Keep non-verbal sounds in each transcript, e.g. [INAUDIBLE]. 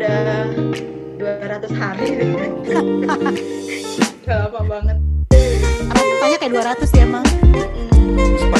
udah 200 hari. [LAUGHS] Gak lama banget. Apa kayak 200 ya emang Hmm.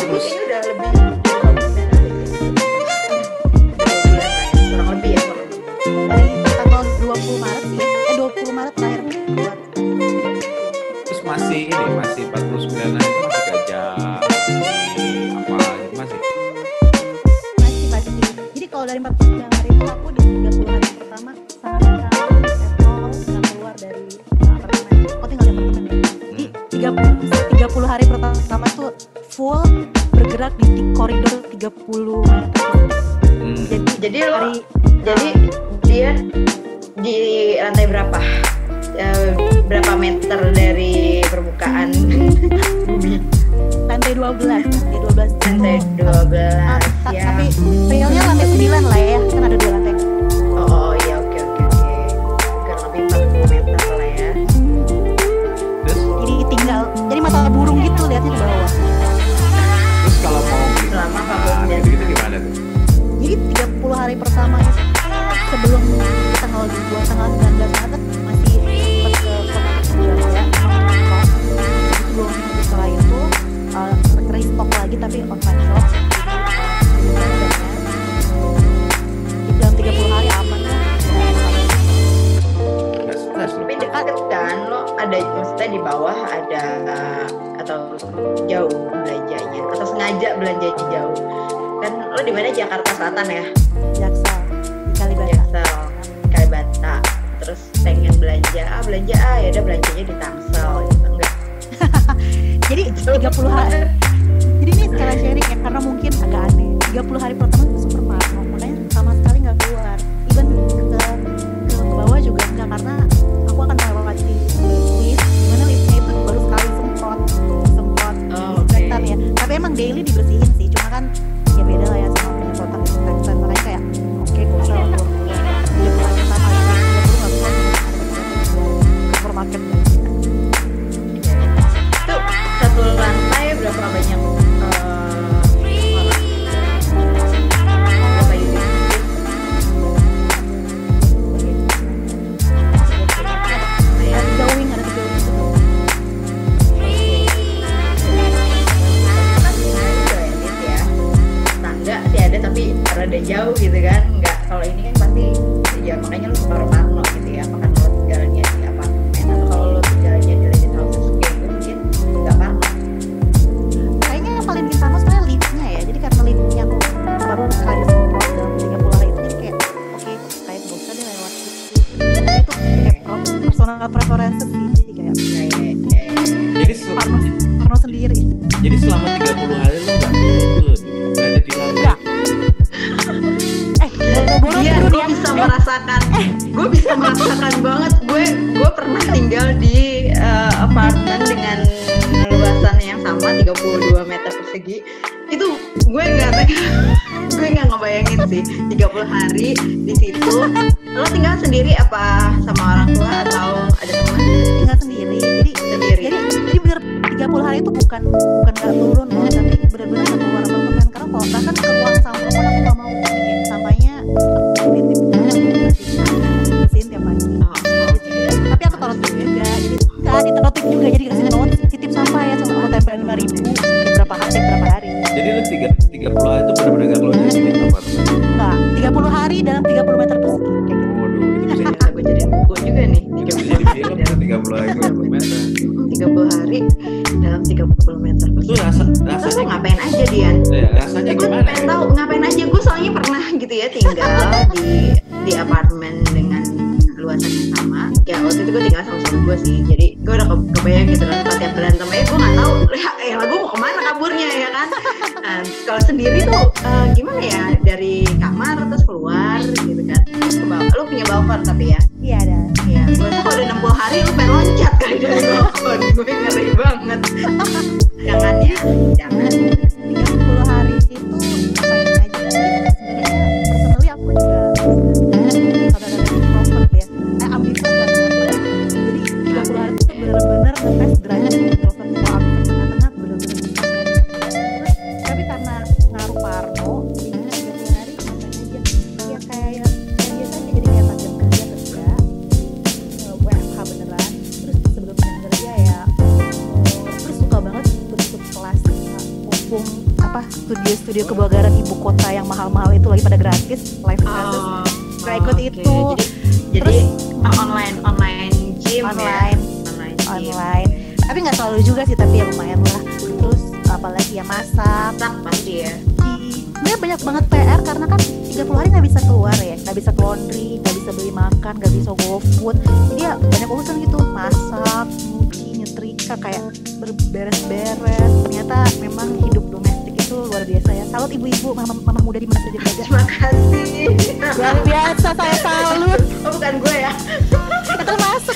30 hari pertama itu super parno kejadian. Iya, ya, gue pengen tahu ngapain aja gue soalnya pernah gitu ya tinggal [LAUGHS] di di apartemen dengan luasan yang sama. Ya waktu itu gue tinggal sama suami gue sih. Jadi gue udah ke kebayang gitu kan setiap berantem aja gue nggak tahu [LAUGHS] ya, ya, lah gue mau ke mana kaburnya ya kan. Nah, kalau sendiri tuh uh, gimana ya?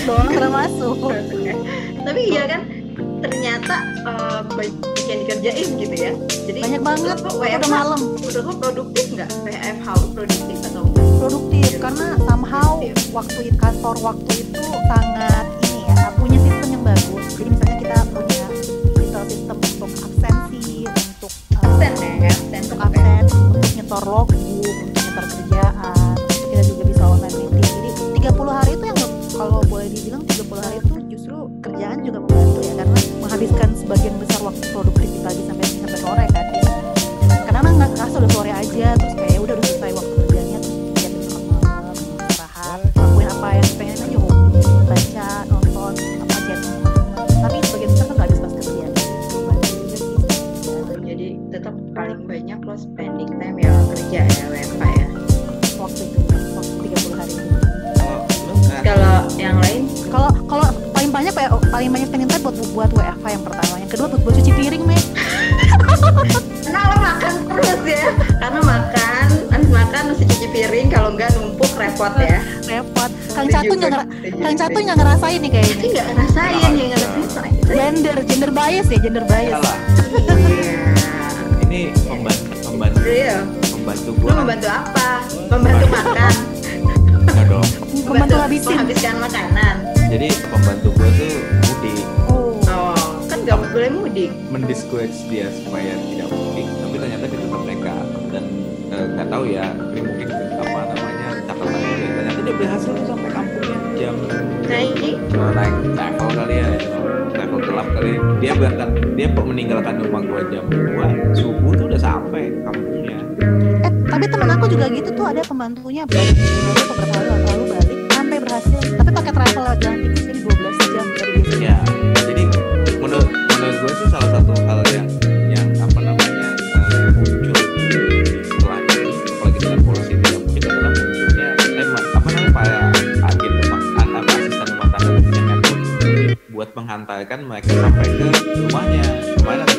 dong termasuk [LAUGHS] tapi iya kan ternyata uh, banyak yang dikerjain gitu ya. Jadi banyak banget. kok WFH, udah malam. udah kok produktif nggak? WFH produktif atau produktif iya. karena somehow waktu itu kantor waktu itu sangat ini ya punya sistem yang bagus. Jadi misalnya kita punya digital sistem untuk absensi untuk uh, absen ya, ya absen untuk absen. untuk nyetor log ngerasain nih kayaknya. Iya, Itu nggak ngerasain nah, gak ngerasain gender gender bias ya gender bias. Iya [LAUGHS] ini pembantu pembantu. Iya. pembantu lu membantu apa? Membantu makan. Enggak dong. Membantu, habisin. menghabiskan makanan. Jadi pembantu gue tuh mudik. Oh, oh. kan nggak boleh mudik. Mendiscourage dia supaya meninggalkan rumah gue jam 2 subuh tuh udah sampai kampungnya. Eh tapi teman aku juga gitu tuh ada pembantunya bro. Beberapa hari lalu balik sampai berhasil. Tapi pakai travel jalan tikus jadi gue menghantarkan mereka sampai ke rumahnya. Ke mana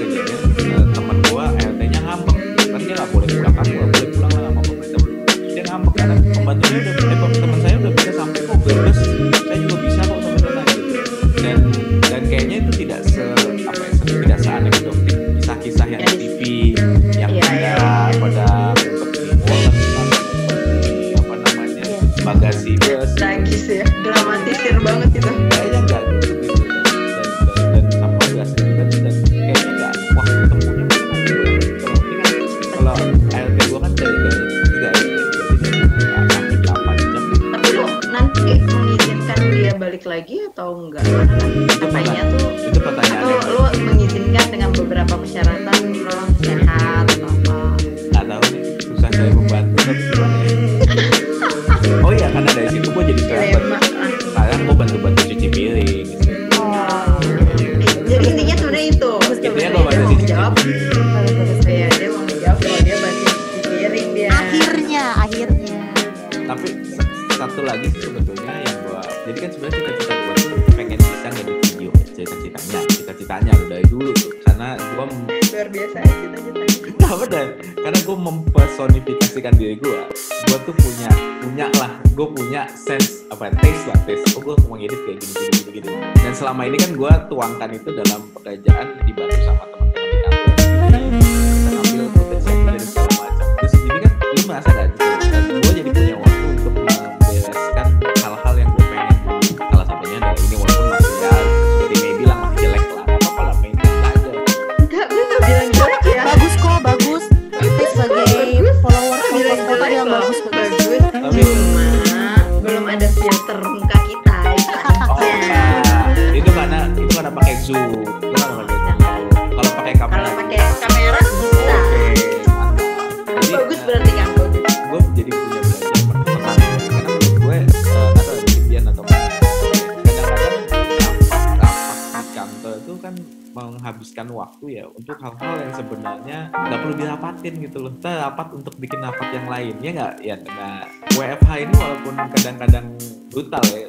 nggak? Ya nah WFH ini walaupun kadang-kadang brutal ya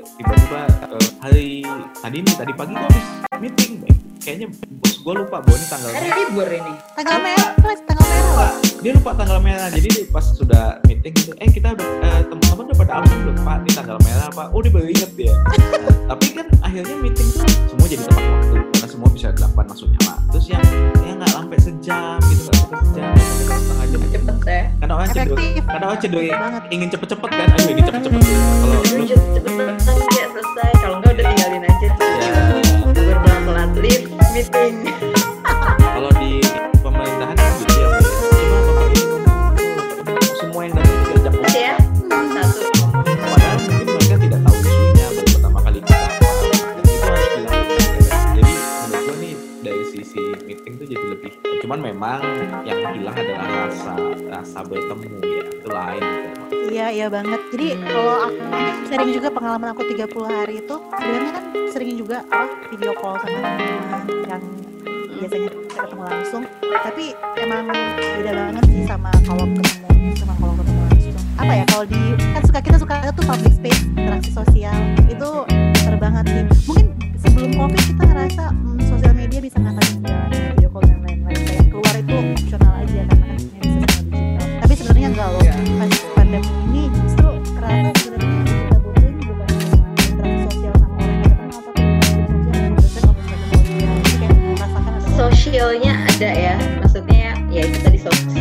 ingin cepet-cepet teman aku 30 hari itu sebenarnya kan sering juga oh, video call sama teman yang biasanya ketemu langsung. Tapi emang beda banget sih sama kalau ketemu sama kalau ketemu langsung. Apa ya kalau di kan suka kita suka tuh public space interaksi sosial. Itu terbanget sih. Mungkin sebelum covid kita ngerasa hmm, sosial media bisa ngatain gitu ya.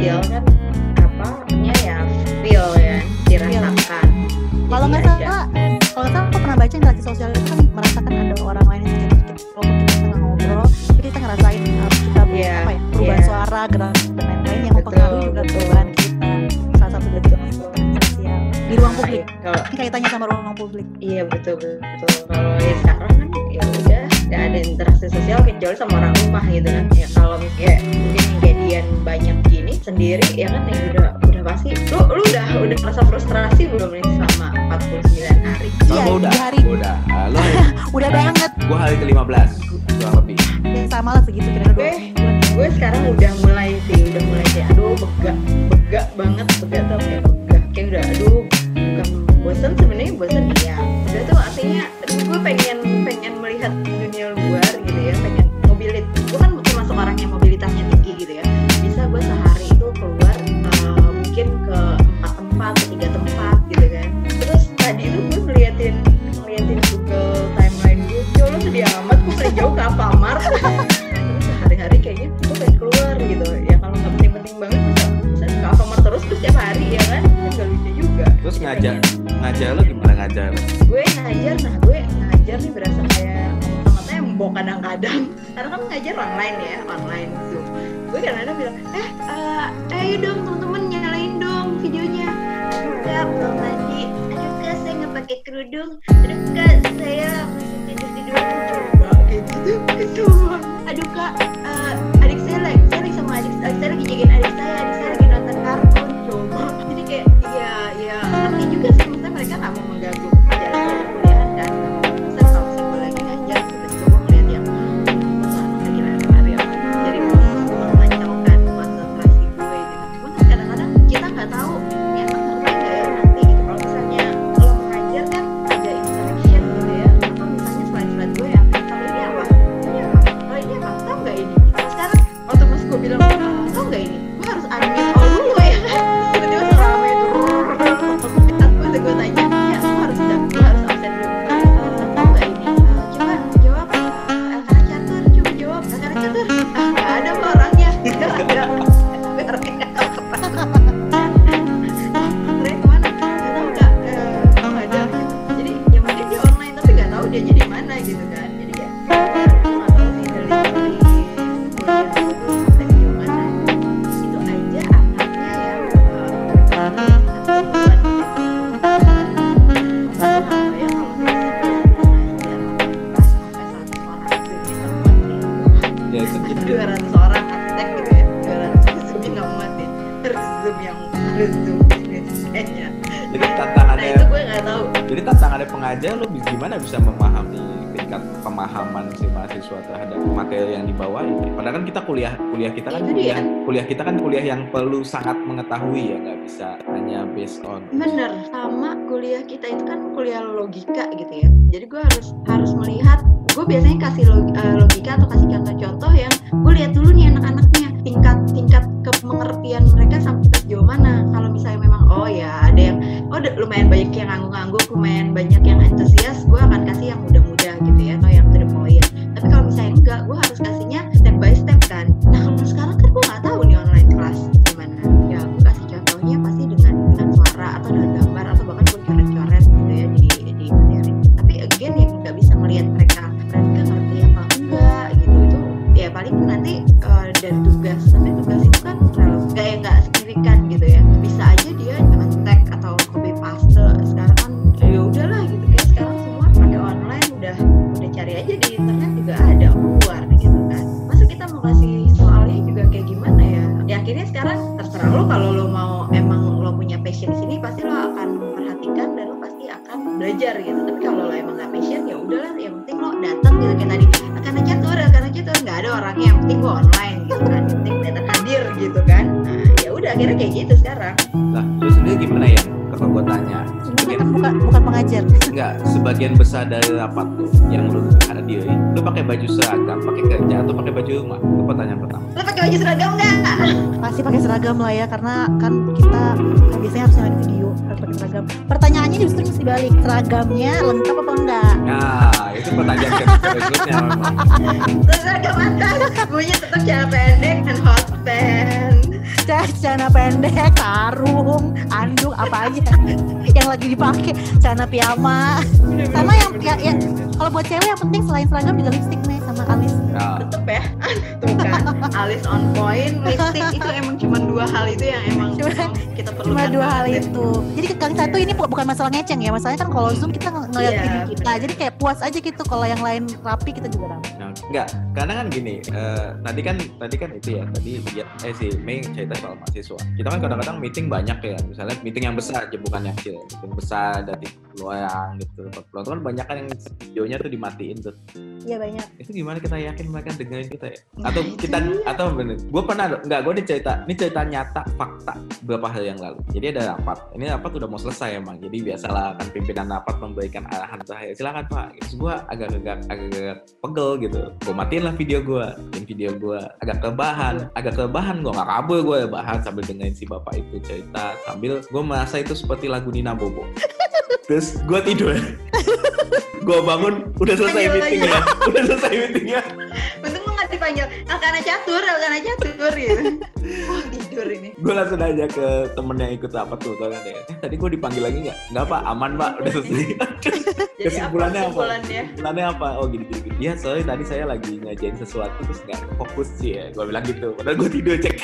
Sosial kan? Apa namanya ya? Feel ya dirasakan. Kalau nggak Jadi salah kalau nggak salah aku pernah baca interaksi sosial itu kan merasakan ada orang lain yang sedikit walaupun kita tengah ngobrol tapi kita ngerasain uh, kita Iya, apa ya perubahan iya. suara gerak dan lain-lain yang mempengaruhi juga perubahan kita salah satu dari sosial di ruang Nah, publik. kalau ini kaitannya sama ruang publik. Iya betul betul. Kalau ya sekarang kan ya udah nggak ada interaksi sosial kecuali sama orang rumah gitu kan. Ya kalau misalnya mungkin kejadian banyak gini sendiri ya kan ya udah udah pasti lu lu udah udah merasa frustrasi belum nih selama 49 hari Iya, gua udah, di hari- gua udah. Ah, lo hari, [LAUGHS] udah banget gua hari ke-15 kurang lebih. ya sama lah segitu kira-kira ya. gue sekarang udah mulai sih udah mulai kayak aduh begak begak banget gue ngajar nah gue ngajar nih berasa kayak sama tembok kadang-kadang. Karena kan ngajar online ya online zoom. Gue kadang-kadang bilang eh eh ayo dong teman-teman nyalain dong videonya. Aduh belum tadi aduh kak saya nggak pakai kerudung. Aduh kak saya masih tidur tidur gitu gitu. Aduh kak eh, adik saya lagi saya lagi sama adik, adik saya lagi jagain adik saya adik saya lagi nonton kartun. Coba jadi kayak ya ya ngerti juga sih maksudnya mereka nggak mau mengganggu perlu sangat mengetahui ya nggak bisa hanya based on bener sama kuliah kita itu kan kuliah logika gitu ya. Jadi gue harus harus melihat gue biasanya kasih eh, logika atau kasih contoh-contoh yang gue lihat dulu nih anak-anaknya. Tingkat tingkat kemengertian mereka sampai sejauh mana. Kalau misalnya memang oh ya ada yang oh lumayan banyak yang ngangguk-ngangguk lumayan banyak yang antusias gue akan kasih yang muda-muda gitu ya atau yang to the point. Tapi kalau misalnya enggak gue harus kasihnya step by step kan. Nah kalau sekarang kan gue paling nanti eh, dari tugas tapi pakai kerja atau pakai baju rumah? Itu pertanyaan pertama. Lo pakai baju seragam nggak? [LAUGHS] Pasti pakai seragam lah ya karena kan kita kan biasanya harus nyalain video harus pakai seragam. Pertanyaannya justru mesti balik. Seragamnya lengkap apa enggak? Nah, itu pertanyaan [LAUGHS] berikutnya seragam atas, bunyi tetap celana pendek dan hot pants. Celana pendek, sarung, anduk apa aja yang lagi dipakai. Celana piyama. Sama yang ya, ya kalau buat cewek yang penting selain seragam juga lipstick tetep ya. [LAUGHS] Tuh kan alis on point lipstick itu emang cuma dua hal itu yang emang Cuma- [LAUGHS] kita perlukan Cuma dua hal banget. itu. Jadi kali satu ini bu- bukan masalah ngeceng ya. Masalahnya kan kalau zoom kita ng- ngeliat Iya, video kita. bener. Jadi kayak puas aja gitu. Kalau yang lain rapi kita juga rapi. Nah, enggak, karena kan gini, eh, tadi kan tadi kan itu ya, tadi dia eh si Mei cerita soal mahasiswa. Kita kan kadang-kadang meeting banyak ya, misalnya meeting yang besar aja bukan yang kecil, meeting besar dari peluang gitu. Peluang kan banyak kan yang videonya tuh dimatiin tuh. Iya banyak. Itu gimana kita yakin mereka dengerin kita ya? Atau kita atau bener? Gue pernah enggak, gue ada cerita, ini cerita nyata fakta beberapa hari yang lalu. Jadi ada rapat, ini rapat udah mau selesai emang. Jadi biasalah kan pimpinan rapat memberikan arahan terakhir. Silakan Pak. Terus gue agak-agak agak pegel gitu. Gue matiin lah video gue, dan video gue agak kebahan, agak kebahan gue nggak kabur gue bahan sambil dengerin si bapak itu cerita sambil gue merasa itu seperti lagu Nina Bobo. Terus gue tidur. [LAUGHS] gue bangun, udah selesai meetingnya, udah selesai meetingnya. Dipanggil Alkana catur Alkana catur gitu. oh [LAUGHS] tidur ini. Gue langsung aja ke temen yang ikut apa tuh tau kan ya eh, tadi gue dipanggil lagi nggak? Nggak pak. Aman pak. Udah selesai. Kesimpulannya apa? kesimpulannya? Kesimpulannya apa? Oh gini gini gini. Ya soalnya tadi saya lagi ngajain sesuatu terus nggak fokus sih ya. Gue bilang gitu. Padahal gue tidur cek.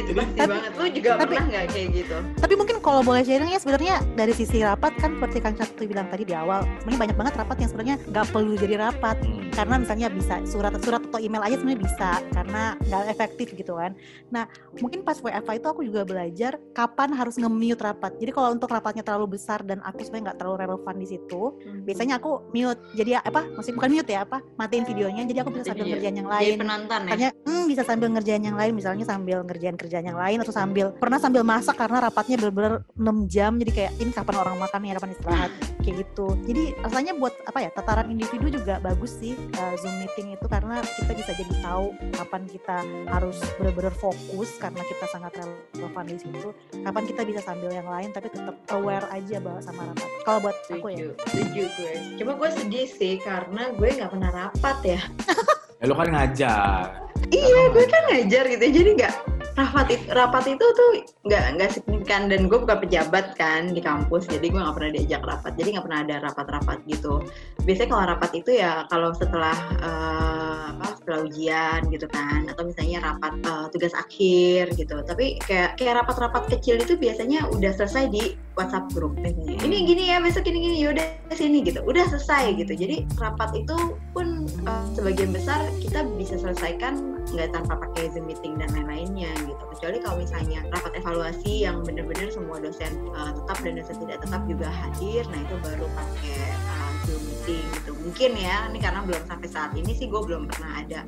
Itu pasti Tapi- banget. Lo juga tapi- pernah nggak kayak gitu? Tapi mungkin kalau boleh sharing ya sebenarnya dari sisi rapat kan seperti Kang Caktu bilang tadi di awal, sebenarnya banyak banget rapat yang sebenarnya nggak perlu jadi rapat. Hmm. karena misalnya bisa surat surat atau email aja sebenarnya bisa karena nggak efektif gitu kan. Nah mungkin pas WFA itu aku juga belajar kapan harus nge-mute rapat. Jadi kalau untuk rapatnya terlalu besar dan aku sebenarnya nggak terlalu relevan di situ, biasanya aku mute. Jadi ya, apa? Maksudnya bukan mute ya apa? Matiin videonya. Jadi aku bisa sambil Jadi- ngerjain yang jadi lain. penonton ya Misalnya hmm, bisa sambil ngerjain yang lain, misalnya sambil ngerjain kerjaan yang lain atau sambil pernah sambil masak karena rapatnya bener-bener 6 jam jadi kayak ini kapan orang makan nih kapan istirahat kayak gitu. Jadi rasanya buat apa ya tataran individu juga bagus sih uh, Zoom meeting itu karena kita bisa jadi tahu kapan kita harus bener-bener fokus karena kita sangat relevan di situ. Kapan kita bisa sambil yang lain tapi tetap aware aja bahwa sama rapat. Kalau buat aku ya. setuju gue cuma gue sedih sih karena gue nggak pernah rapat ya [LAUGHS] ya, lo kan ngajar iya gue kan ngajar gitu jadi nggak rapat itu rapat itu tuh nggak nggak signifikan. Dan gue bukan pejabat kan di kampus jadi gue nggak pernah diajak rapat. Jadi nggak pernah ada rapat-rapat gitu. Biasanya kalau rapat itu ya kalau setelah eh, apa setelah ujian gitu kan atau misalnya rapat eh, tugas akhir gitu. Tapi kayak kayak rapat-rapat kecil itu biasanya udah selesai di WhatsApp grup misalnya ini gini ya besok gini gini yaudah sini gitu. Udah selesai gitu. Jadi rapat itu pun eh, sebagian besar kita bisa selesaikan nggak tanpa pakai Zoom meeting dan lain-lainnya gitu. Kecuali kalau misalnya rapat evaluasi yang bener-bener semua dosen uh, tetap dan dosen tidak tetap juga hadir nah itu baru pakai uh, Zoom meeting gitu. Mungkin ya ini karena belum sampai saat ini sih gue belum pernah ada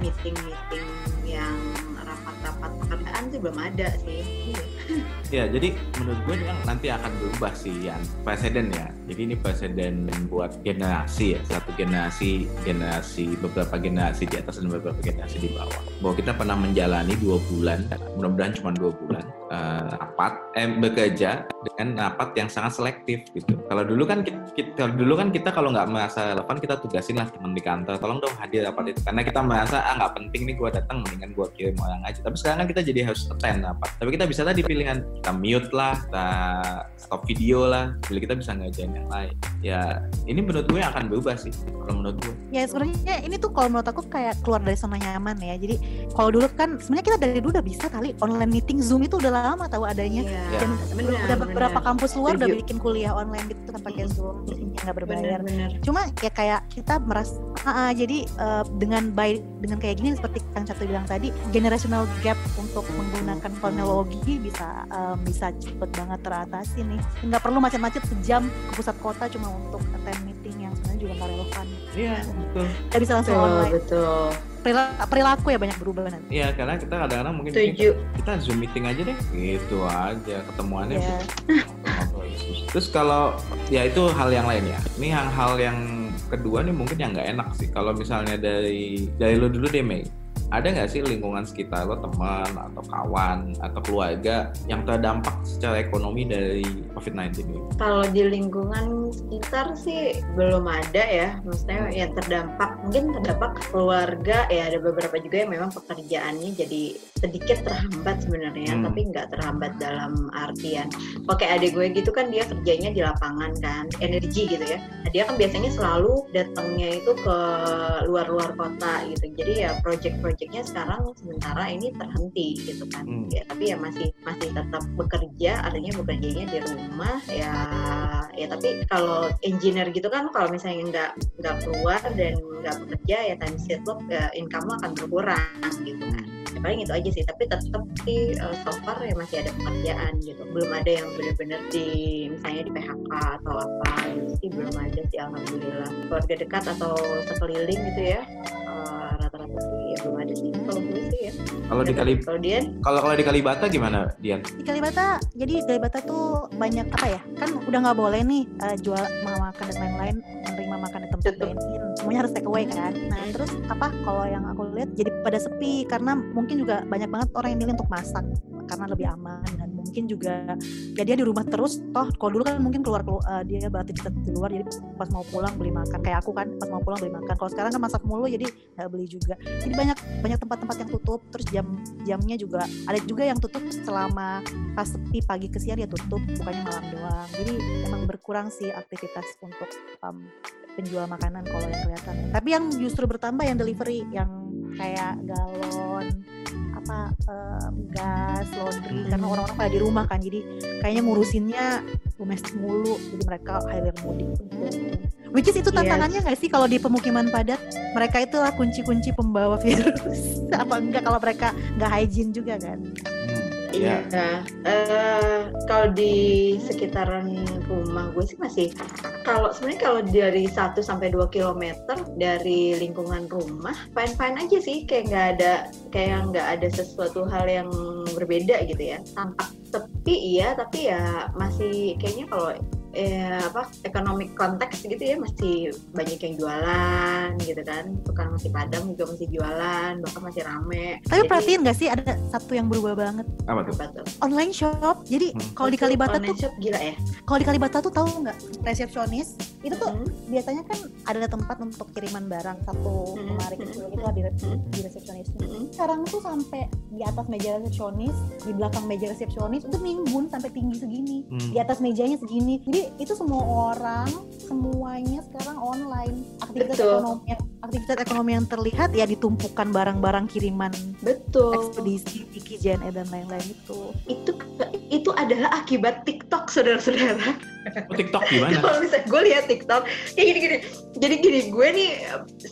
meeting-meeting yang rapat-rapat pekerjaan belum ada sih. Ya jadi menurut gue kan nanti akan berubah sih yang presiden ya. Jadi ini presiden buat generasi ya. Satu generasi generasi beberapa generasi di atas dan beberapa generasi di bawah. Bahwa kita pernah menjalani dua bulan mudah-mudahan cuma dua bulan eh, rapat eh bekerja dengan rapat yang sangat selektif gitu. Kalau dulu kan kita, kalau dulu kan kita kalau nggak merasa relevan kita tugasin lah teman di kantor tolong dong hadir rapat itu. Karena kita merasa ah nggak penting nih gue datang mendingan gue kirim orang aja tapi sekarang kan kita jadi harus attend rapat tapi kita bisa tadi pilihan kita mute lah kita stop video lah jadi kita bisa ngerjain yang lain ya ini menurut gue akan berubah sih kalau menurut gue Ya sebenarnya ini tuh kalau menurut aku kayak keluar dari zona nyaman ya. Jadi kalau dulu kan sebenarnya kita dari dulu udah bisa kali online meeting Zoom itu udah lama tahu adanya. Iya, Dan bener, udah beberapa bener. kampus luar udah bikin kuliah online gitu kan pakai Zoom yang nggak berbayar. bener-bener Cuma ya kayak kita merasa ah, jadi eh, dengan baik dengan kayak gini seperti Kang Catu bilang tadi generational gap untuk menggunakan teknologi bisa eh, bisa cepet banget teratasi nih. Nggak perlu macet-macet sejam ke pusat kota cuma untuk attend meeting yang sebenarnya juga nggak relevan. iya betul Kita bisa langsung betul online. betul Perila- perilaku ya banyak berubah nanti. iya karena kita kadang-kadang mungkin setuju kita zoom meeting aja deh gitu aja ketemuannya Ya. bagus. Terus kalau ya itu hal yang lain ya. Ini yang hal yang kedua nih mungkin yang nggak enak sih. Kalau misalnya dari dari lo dulu deh Mei ada nggak sih lingkungan sekitar lo teman atau kawan atau keluarga yang terdampak secara ekonomi dari COVID-19 ini? Kalau di lingkungan sekitar sih belum ada ya, maksudnya yang terdampak mungkin terdampak keluarga ya ada beberapa juga yang memang pekerjaannya jadi sedikit terhambat sebenarnya, Hmm. tapi nggak terhambat dalam artian. Oke adik gue gitu kan dia kerjanya di lapangan kan, energi gitu ya. Nah, dia kan biasanya selalu datangnya itu ke luar-luar kota gitu. Jadi ya project-projectnya sekarang sementara ini terhenti gitu kan. Hmm. Ya, tapi ya masih masih tetap bekerja, artinya bekerjanya di rumah ya. Ya tapi kalau engineer gitu kan kalau misalnya nggak nggak keluar dan nggak bekerja ya time sheet lo ya, income lo akan berkurang gitu kan. Ya, paling itu aja sih. Tapi tetap sih uh, so far ya masih ada pekerjaan gitu. Belum ada yang benar-benar di misalnya di PHK atau apa gitu sih belum ada sih alhamdulillah. Keluarga dekat atau sekeliling gitu ya. uh, rata-rata sih ya belum ada sih kalau gue sih ya. Kalau di Kali kalau Dian. kalau kalau di Kalibata gimana, Dian? di Kalibata jadi Kalibata tuh banyak apa ya kan udah nggak boleh nih eh, jual mau makan dan lain-lain menerima makan di tempat dine-in semuanya harus take away kan. Nah terus apa kalau yang aku lihat jadi pada sepi karena mungkin juga banyak banget orang yang milih untuk masak karena lebih aman dan mungkin juga ya dia di rumah terus. Toh kalau dulu kan mungkin keluar keluar eh, dia beraktivitas di luar jadi pas mau pulang beli makan. Kayak aku kan pas mau pulang beli makan. Kalau sekarang kan masak mulu jadi nggak beli juga. Jadi banyak banyak tempat-tempat yang tutup. Terus jam jamnya juga ada juga yang tutup selama pas sepi pagi ke siang ya tutup. Bukannya malam doang. Jadi emang berkurang sih aktivitas untuk um, penjual makanan kalau yang kelihatan. Tapi yang justru bertambah yang delivery yang kayak galon apa em, gas laundry karena orang-orang pada di rumah kan jadi kayaknya ngurusinnya domestik mulu jadi mereka hilir mudik. Which is itu Yes. tantangannya nggak sih kalau di pemukiman padat? Mereka itulah kunci-kunci pembawa [LAUGHS] virus. Apa enggak kalau mereka nggak hygiene juga kan? Hmm, Iya, ya. eh, kalau di sekitaran rumah gue sih masih kalau sebenarnya kalau dari 1 sampai 2 km dari lingkungan rumah fine fine aja sih kayak nggak ada kayak nggak ada sesuatu hal yang berbeda gitu ya tampak sepi iya tapi ya masih kayaknya kalau eh, apa economic konteks gitu ya masih banyak yang jualan gitu kan. Tukang nasi padang juga masih jualan bahkan masih rame. Tapi Jadi, perhatiin nggak sih ada satu yang berubah banget? Apa tuh? apa tuh? Online shop. Jadi Hmm. kalau di Kalibata Online tuh shop gila ya. kalau di Kalibata tuh tahu nggak resepsionis itu tuh Hmm. biasanya kan ada tempat untuk kiriman barang satu Hmm. lemari kecil gitu lah di, Hmm. di resepsionis Hmm. sekarang tuh sampai di atas meja resepsionis di belakang meja resepsionis itu nimbun sampai tinggi segini Hmm. di atas mejanya segini jadi itu semua orang semuanya sekarang online aktivitas Betul. ekonomi yang aktivitas ekonomi yang terlihat ya ditumpukan barang-barang kiriman betul ekspedisi Iki JNE dan lain-lain itu itu itu adalah akibat TikTok saudara-saudara Oh, TikTok gimana? kalau misalnya gue lihat TikTok. Kayak gini gini jadi gini gue nih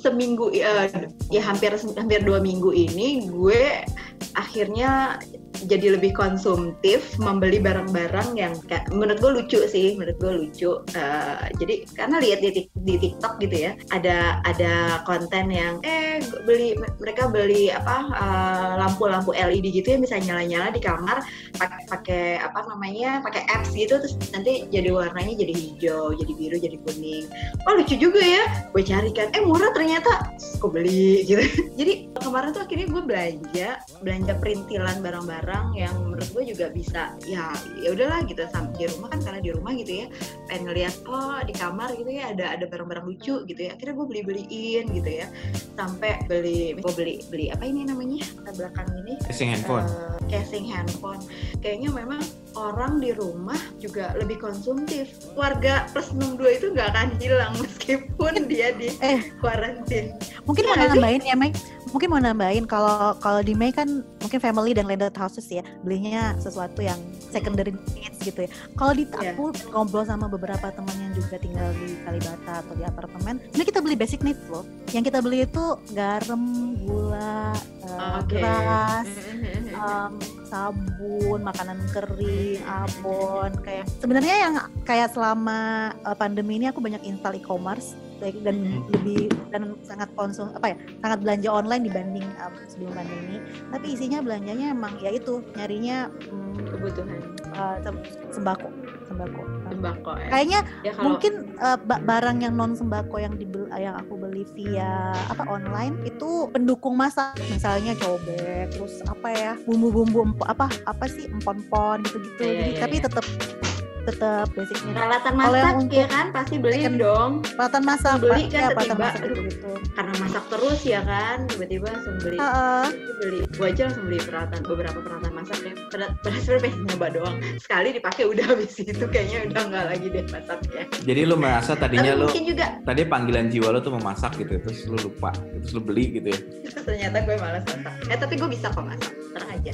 seminggu eh, ya hampir hampir dua minggu ini gue akhirnya jadi lebih konsumtif membeli barang-barang yang kayak menurut gue lucu sih menurut gue lucu. Eh, jadi karena lihat di, di TikTok gitu ya ada ada konten yang eh beli mereka beli apa eh, lampu-lampu LED gitu ya bisa nyala-nyala di kamar pakai apa namanya pakai apps gitu terus nanti jadi warnanya jadi hijau jadi biru jadi kuning. Oh lucu juga ya gue cari kan eh murah ternyata gue beli gitu. [LAUGHS] Jadi kemarin tuh akhirnya gue belanja belanja perintilan barang-barang yang menurut gue juga bisa ya ya udahlah gitu sampai di rumah kan karena di rumah gitu ya pengen ngeliat oh di kamar gitu ya ada ada barang-barang lucu gitu ya akhirnya gue beli beliin gitu ya sampai beli gue beli beli apa ini namanya belakang ini Casing handphone. eh, casing handphone. Kayaknya memang orang di rumah juga lebih konsumtif. Warga plus 62 itu nggak akan hilang meskipun dia di Eh. quarantine. mungkin mau Iya sih? nambahin ya Mei mungkin mau nambahin kalau kalau di Mei kan mungkin family dan landed houses ya belinya sesuatu yang secondary needs gitu ya kalau di Iya. aku ngobrol sama beberapa teman yang juga tinggal di Kalibata atau di apartemen sebenarnya kita beli basic needs loh yang kita beli itu garam gula eh, beras Mm-hmm. um, sabun, makanan kering, abon, kayak sebenarnya yang kayak selama uh, pandemi ini aku banyak install e-commerce baik dan lebih dan sangat konsum apa ya sangat belanja online dibanding um, sebelum pandemi tapi isinya belanjanya emang ya itu nyarinya mm, Kebutuhan. uh, sem- sembako sembako. sembako ya. Kayaknya Ya kalau mungkin ba- barang yang non sembako yang dibel yang aku beli via apa online itu pendukung masak misalnya cobek terus apa ya bumbu-bumbu apa apa sih empon-empon gitu-gitu Iya, jadi iya, tapi iya. Tetap basicnya peralatan masak ya kan? Pasti beli second- dong. Peralatan masak beli kan ya peralatan tiba-tiba, masak aduh. gitu, -gitu. karena masak terus ya kan? Tiba-tiba langsung beli. Heeh. Itu beli. Gua aja langsung beli peralatan beberapa peralatan masak ya. Berat berat sebenarnya pengen nyoba doang. Sekali dipakai udah habis itu kayaknya udah nggak lagi deh masaknya. Jadi lu merasa tadinya lu mungkin juga tadi panggilan jiwa lu tuh memasak gitu, terus lu lupa, terus lu beli gitu ya. [LAUGHS] ternyata gue malas masak. Eh tapi gue bisa kok masak. Terang aja.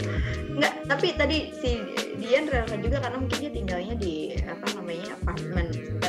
Nggak tapi tadi si Dian relevan juga karena mungkin dia tinggalnya di apa namanya apartemen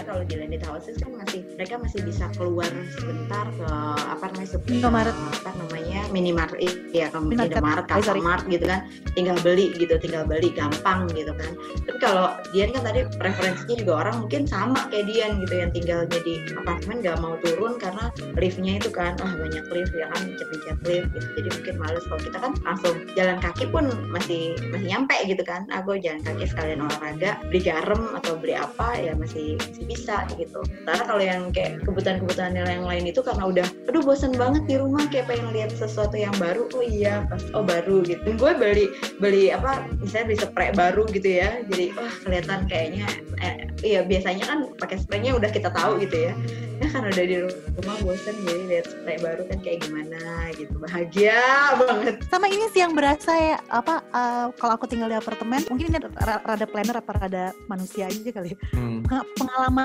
kalau di landed houses kan masih mereka masih bisa keluar sebentar ke apa namanya super, Indomaret. apa namanya minimart ya ke Minimarket. Alfamart gitu kan. Tinggal beli gitu tinggal beli gampang gitu kan. Tapi kalau Dian kan tadi preferensinya juga orang mungkin sama kayak Dian gitu yang tinggalnya di apartemen gak mau turun karena liftnya itu kan wah banyak lift ya kan pencet lift gitu. Jadi mungkin males. Kalau kita kan langsung jalan kaki pun masih masih nyampe gitu kan. Ah gue jalan kaki sekalian olahraga beli garam atau beli apa ya masih masih bisa gitu. Karena kalau yang kayak kebutuhan-kebutuhan yang lain itu karena udah aduh bosan banget di rumah kayak pengen lihat sesuatu yang baru. Oh iya pas oh baru gitu. Dan gue beli beli apa misalnya beli spray baru gitu ya. Jadi wah kelihatan kayaknya eh, iya biasanya kan pakai spraynya udah kita tahu gitu ya. Ya kan udah di rumah bosan jadi lihat spray baru kan kayak gimana gitu. Bahagia banget. Sama ini sih yang berasa ya apa eh, kalau aku tinggal di apartemen mungkin ini ra- rada planner apa rada manusia aja kali ya. Hmm. Peng-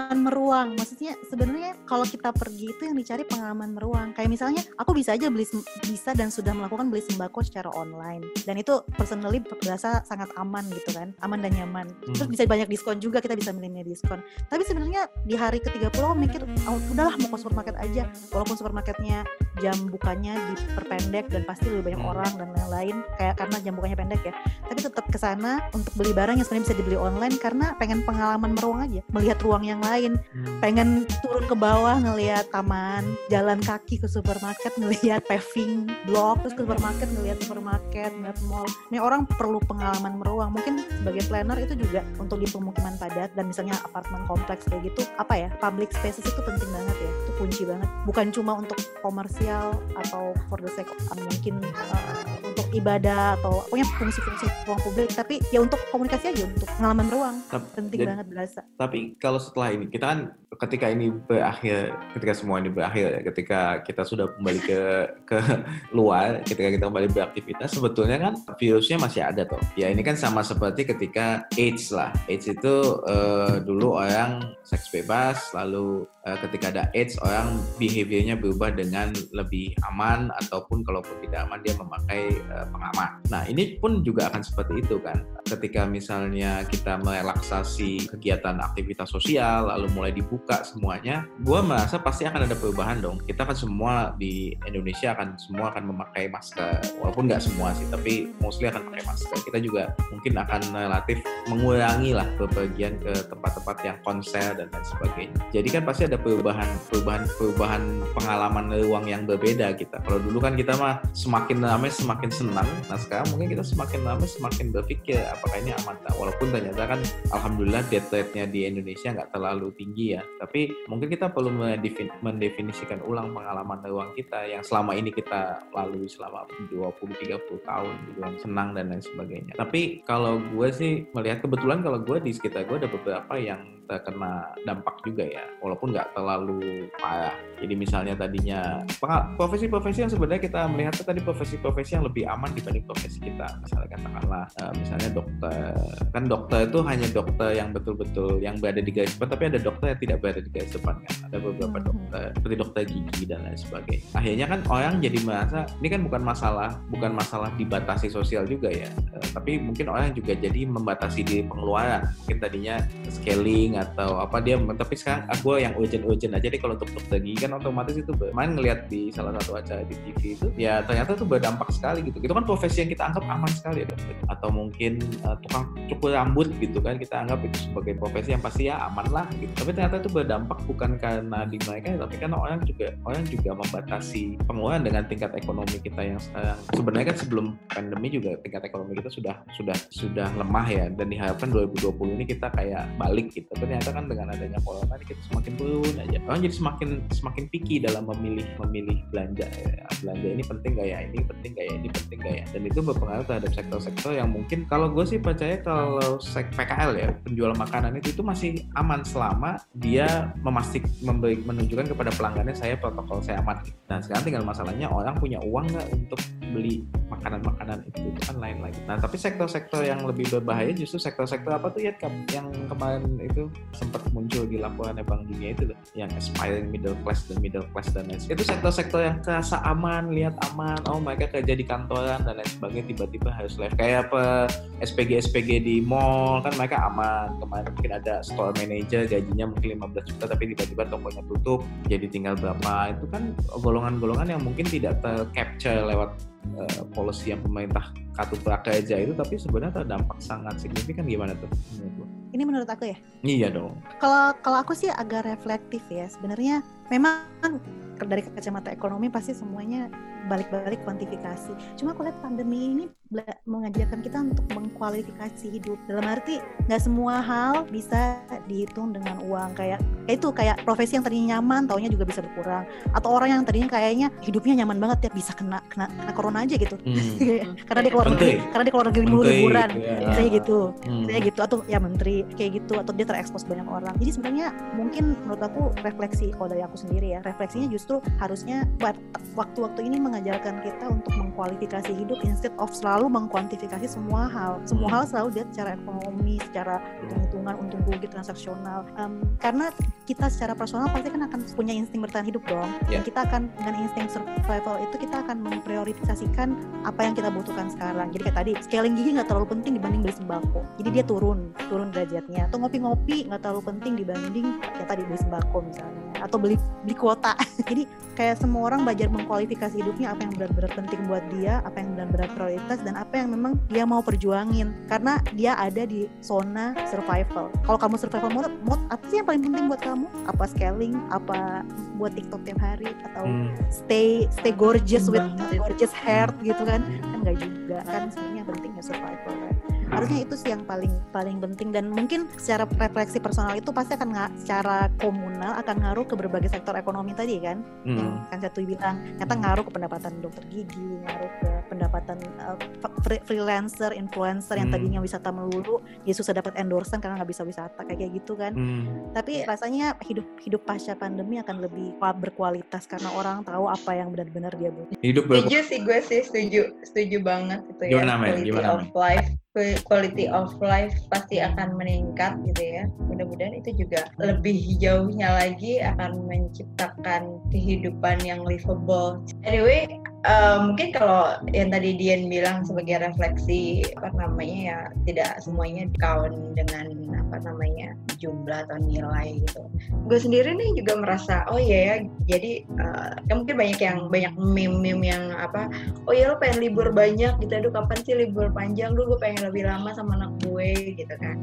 pengalaman meruang. Maksudnya sebenarnya kalau kita pergi itu yang dicari pengalaman meruang. Kayak misalnya aku bisa aja beli bisa dan sudah melakukan beli sembako secara online. Dan itu personally berasa sangat aman gitu kan. Aman dan nyaman. Terus Hmm. bisa banyak diskon juga kita bisa milih-milih diskon. Tapi sebenarnya di hari ke-30 aku mikir oh, udahlah mau ke supermarket aja. Walaupun supermarketnya jam bukanya diperpendek dan pasti lebih banyak Hmm. orang dan lain-lain kayak karena jam bukanya pendek ya. Tapi tetap ke sana untuk beli barang yang sebenarnya bisa dibeli online karena pengen pengalaman meruang aja. Melihat ruang yang lain Hmm. pengen turun ke bawah ngelihat taman jalan kaki ke supermarket ngelihat paving blok terus ke supermarket ngelihat supermarket ngelihat mall. Ini orang perlu pengalaman meruang. Mungkin sebagai planner itu juga untuk di pemukiman padat dan misalnya apartemen kompleks kayak gitu apa ya public spaces itu penting banget ya. Itu kunci banget. Bukan cuma untuk komersial atau for the sake of, mungkin uh, ibadah atau pokoknya fungsi-fungsi ruang publik tapi ya untuk komunikasi aja untuk pengalaman ruang Tap- penting jadi- banget berasa Tapi kalau setelah ini, kita kan ketika ini berakhir, ketika semua ini berakhir, ya, ketika kita sudah kembali ke [LAUGHS] ke luar, ketika kita kembali beraktivitas, sebetulnya kan virusnya masih ada toh. Ya ini kan sama seperti ketika AIDS lah. AIDS itu eh, dulu orang seks bebas, lalu eh, ketika ada AIDS orang behaviornya berubah dengan lebih aman ataupun kalaupun tidak aman dia memakai eh, pengaman. Nah ini pun juga akan seperti itu kan. Ketika misalnya kita merelaksasi kegiatan aktivitas sosial, lalu mulai dibuka semuanya, gue merasa pasti akan ada perubahan dong. Kita kan semua di Indonesia akan semua akan memakai masker, walaupun nggak semua sih, tapi mostly akan pakai masker. Kita juga mungkin akan relatif mengurangi lah bepergian ke tempat-tempat yang konser dan lain sebagainya. Jadi kan pasti ada perubahan, perubahan, perubahan pengalaman ruang yang berbeda kita. Kalau dulu kan kita mah semakin lama semakin senang, nah sekarang mungkin kita semakin lama semakin berpikir apakah ini aman tak? Walaupun ternyata kan alhamdulillah death rate-nya di Indonesia nggak terlalu tinggi ya. Tapi mungkin kita perlu mendefin- mendefinisikan ulang pengalaman ruang kita yang selama ini kita lalui selama 20-30 tahun gitu yang senang dan lain sebagainya. Tapi kalau gue sih melihat kebetulan kalau gue di sekitar gue ada beberapa yang terkena dampak juga ya, walaupun nggak terlalu parah. Jadi misalnya tadinya profesi-profesi yang sebenarnya kita melihat tadi profesi-profesi yang lebih aman dibanding profesi kita. Misalnya katakanlah eh, misalnya dokter, kan dokter itu hanya dokter yang betul-betul yang berada di garis depan, tapi ada dokter yang tidak berada di garis depan kan. Ada beberapa Mhm. dokter seperti dokter gigi dan lain sebagainya. Akhirnya kan orang jadi merasa ini kan bukan masalah bukan masalah dibatasi sosial juga ya, Eh, tapi mungkin orang juga jadi membatasi di pengeluaran. Mungkin tadinya scaling cooking atau apa dia tapi sekarang aku yang urgent-urgent aja deh kalau untuk gigi kan otomatis itu main ngelihat di salah satu acara di TV itu ya ternyata itu berdampak sekali gitu. Itu kan profesi yang kita anggap aman sekali ya atau mungkin uh, tukang cukur rambut gitu kan kita anggap itu sebagai profesi yang pasti ya aman lah gitu. Tapi ternyata itu berdampak bukan karena di mereka tapi karena orang juga orang juga membatasi pengeluaran dengan tingkat ekonomi kita yang sekarang. Sebenarnya kan sebelum pandemi juga tingkat ekonomi kita sudah sudah sudah lemah ya dan diharapkan 2020 ini kita kayak balik gitu ternyata kan dengan adanya corona ini kita semakin turun aja. Orang jadi semakin semakin picky dalam memilih memilih belanja ya. belanja ini penting gak ya? Ini penting gak ya? Ini penting gak ya? Dan itu berpengaruh terhadap sektor-sektor yang mungkin kalau gue sih percaya kalau sek PKL ya penjual makanan itu itu masih aman selama dia memastik memberi menunjukkan kepada pelanggannya saya protokol saya aman. Nah sekarang tinggal masalahnya orang punya uang nggak untuk beli makanan-makanan itu? Itu kan lain lagi. Nah tapi sektor-sektor yang lebih berbahaya justru sektor-sektor apa tuh ya yang kemarin itu sempat muncul di laporan Bank Dunia itu loh yang aspiring middle class dan middle class dan lain sebagainya itu sektor-sektor yang kerasa aman lihat aman oh mereka kerja di kantoran dan lain sebagainya tiba-tiba harus live kayak apa SPG SPG di mall kan mereka aman. Kemarin mungkin ada store manager gajinya mungkin 15 juta tapi tiba-tiba tokonya tutup jadi tinggal berapa. Itu kan golongan-golongan yang mungkin tidak tercapture lewat uh, policy yang pemerintah kartu prakerja itu tapi sebenarnya terdampak sangat signifikan. Gimana tuh Ini menurut aku ya. Iya dong. Kalau kalau aku sih agak reflektif ya. Sebenarnya memang dari kacamata ekonomi pasti semuanya balik-balik kuantifikasi. Cuma aku lihat pandemi ini mengajarkan kita untuk mengkualifikasi hidup. Dalam arti nggak semua hal bisa dihitung dengan uang. Kayak kayak itu kayak profesi yang tadinya nyaman, taunya juga bisa berkurang. Atau orang yang tadinya kayaknya hidupnya nyaman banget ya bisa kena kena, kena corona aja gitu. Hmm. [LAUGHS] karena dia keluar negeri, karena dia keluar negeri mulu liburan, ya. kayak gitu, hmm. kayak gitu. Atau ya menteri kayak gitu. Atau dia terekspos banyak orang. Jadi sebenarnya mungkin menurut aku refleksi kalau dari aku sendiri ya, refleksinya justru harusnya waktu-waktu ini mengajarkan kita untuk mengkualifikasi hidup instead of selalu selalu mengkuantifikasi semua hal. Semua hal selalu lihat secara ekonomi secara hitung-hitungan untung rugi transaksional. Um, karena kita secara personal pasti kan akan punya insting bertahan hidup dong. Yeah. dan kita akan dengan insting survival itu kita akan memprioritasasikan apa yang kita butuhkan sekarang. Jadi kayak tadi scaling gigi nggak terlalu penting dibanding beli sembako. Jadi dia turun turun derajatnya. Atau ngopi-ngopi nggak terlalu penting dibanding ya tadi beli sembako misalnya atau beli beli kuota. [LAUGHS] Jadi kayak semua orang belajar mengkualifikasi hidupnya apa yang benar-benar penting buat dia apa yang benar-benar prioritas dan apa yang memang dia mau perjuangin. Karena dia ada di zona survival. Kalau kamu survival mode, mode apa sih yang paling penting buat kamu? Apa scaling? Apa buat TikTok tiap hari? Atau hmm. stay stay gorgeous with gorgeous hair gitu kan? Kan nggak juga. Kan sebenarnya pentingnya survival kan harusnya itu sih yang paling paling penting. Dan mungkin secara refleksi personal itu pasti akan nggak secara komunal akan ngaruh ke berbagai sektor ekonomi tadi kan? Hmm. yang kan satu bilang ternyata ngaruh ke pendapatan dokter gigi ngaruh ke pendapatan uh, freelancer influencer yang hmm. tadinya wisata melulu dia susah dapat endorsement karena nggak bisa wisata kayak kayak gitu kan? Hmm. tapi rasanya hidup hidup pasca pandemi akan lebih berkualitas karena orang tahu apa yang benar-benar dia butuh. Hidup setuju sih gue sih setuju setuju banget itu ya gimana, quality gimana, of life quality of life pasti akan meningkat gitu ya. Mudah-mudahan itu juga lebih jauhnya lagi akan menciptakan kehidupan yang livable. Anyway, uh, mungkin kalau yang tadi Dian bilang sebagai refleksi apa namanya ya tidak semuanya kawan dengan apa namanya jumlah atau nilai gitu. Gue sendiri nih juga merasa oh iya ya jadi uh, ya mungkin banyak yang banyak meme-meme yang apa oh ya lo pengen libur banyak gitu aduh kapan sih libur panjang dulu gue pengen lebih lama sama anak gue gitu kan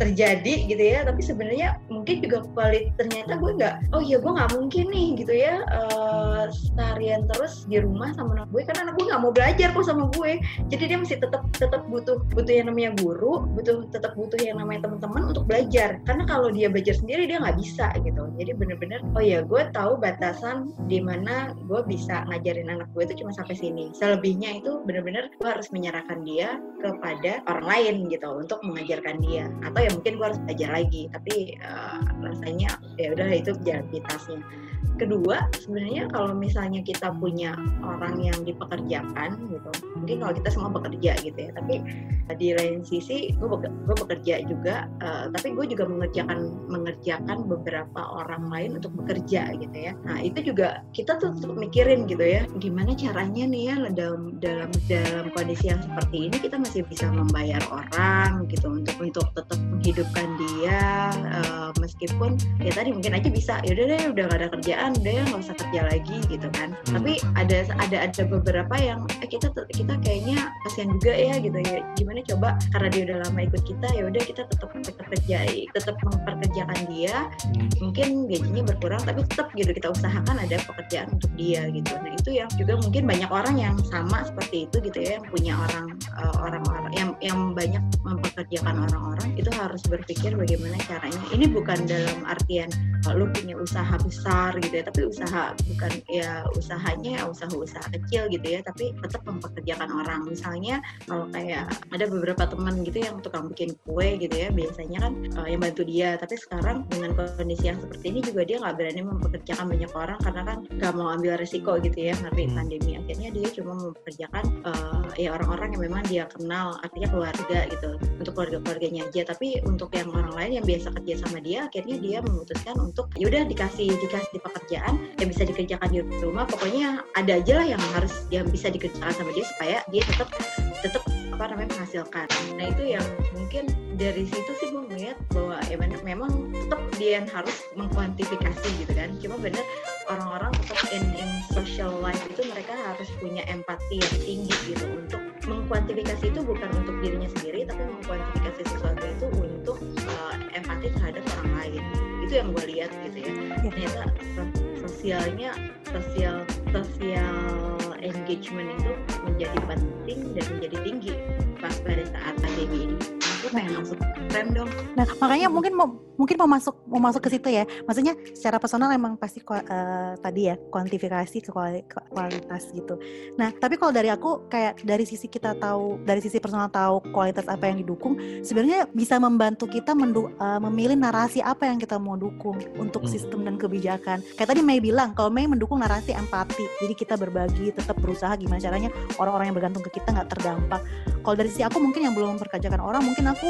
terjadi gitu ya tapi sebenarnya mungkin juga kualitas ternyata gue nggak oh iya gue nggak mungkin nih gitu ya uh, seharian terus di rumah sama anak gue karena anak gue nggak mau belajar kok sama gue jadi dia masih tetap tetap butuh butuh yang namanya guru butuh tetap butuh yang namanya teman-teman untuk belajar. Karena kalau dia belajar sendiri dia nggak bisa gitu. Jadi bener-bener oh ya gue tahu batasan di mana gue bisa ngajarin anak gue itu cuma sampai sini. Selebihnya itu bener-bener gue harus menyerahkan dia kepada orang lain gitu untuk mengajarkan dia. Atau ya mungkin gue harus belajar lagi tapi uh, rasanya ya udah itu jalan pintasnya kedua sebenarnya kalau misalnya kita punya orang yang dipekerjakan gitu mungkin kalau kita semua bekerja gitu ya tapi di lain sisi gue gue bekerja juga uh, tapi gue juga mengerjakan mengerjakan beberapa orang lain untuk bekerja gitu ya. Nah itu juga kita tuh mikirin gitu ya gimana caranya nih ya dalam dalam dalam kondisi yang seperti ini kita masih bisa membayar orang gitu untuk untuk tetap menghidupkan dia uh, meskipun ya tadi mungkin aja bisa ya udah deh udah gak ada kerjaan udah ya nggak usah kerja lagi gitu kan. Hmm. tapi ada ada ada beberapa yang eh, kita kita kayaknya kasihan juga ya gitu ya. Gimana coba? Karena dia udah lama ikut kita ya udah kita tetap tetap kerja tetap memperkerjakan dia. Hmm. mungkin gajinya berkurang tapi tetap gitu kita usahakan ada pekerjaan untuk dia gitu. Nah itu yang juga mungkin banyak orang yang sama seperti itu gitu ya yang punya orang uh, orang-orang yang yang banyak mempekerjakan orang-orang. Itu harus berpikir bagaimana caranya. Ini bukan dalam artian lu punya usaha besar gitu ya tapi usaha bukan ya usahanya usaha-usaha kecil gitu ya tapi tetap mempekerjakan orang. Misalnya kalau kayak ada beberapa teman gitu yang tukang bikin kue gitu ya biasanya kan uh, yang bantu dia. Tapi sekarang dengan kondisi yang seperti ini juga dia nggak berani mempekerjakan banyak orang karena kan nggak mau ambil resiko gitu ya ngerti hmm. pandemi. Akhirnya dia cuma mempekerjakan uh, ya orang-orang yang memang dia kenal artinya keluarga gitu. Untuk keluarga-keluarganya aja. Tapi untuk yang orang lain yang biasa kerja sama dia akhirnya dia memutuskan untuk yaudah dikasih dikasih pekerjaan yang bisa dikerjakan di rumah. Pokoknya ada aja lah yang harus yang bisa dikerjakan sama dia supaya dia tetap tetap apa namanya menghasilkan. Nah itu yang mungkin dari situ sih gue melihat bahwa ya memang tetap dia yang harus mengkuantifikasi gitu kan. Cuma bener orang-orang tetap in, in social life itu mereka harus punya empati yang tinggi gitu untuk mengkuantifikasi itu bukan untuk dirinya sendiri tapi mengkuantifikasi sesuatu itu untuk uh, empati terhadap itu yang gue lihat gitu ya iya. ternyata sosialnya sosial sosial engagement itu menjadi penting dan menjadi tinggi pas pada saat pandemi ini pengen masuk rem dong. Nah makanya mungkin mau mungkin mau masuk mau masuk ke situ ya. Maksudnya secara personal emang pasti uh, tadi ya kuantifikasi ke kualitas gitu. Nah tapi kalau dari aku kayak dari sisi kita tahu dari sisi personal tahu kualitas apa yang didukung sebenarnya bisa membantu kita mendu, uh, memilih narasi apa yang kita mau dukung untuk hmm. sistem dan kebijakan. Kayak tadi Mei bilang kalau Mei mendukung narasi empati jadi kita berbagi tetap berusaha gimana caranya orang-orang yang bergantung ke kita nggak terdampak. Kalau dari sisi aku mungkin yang belum memperkerjakan orang mungkin aku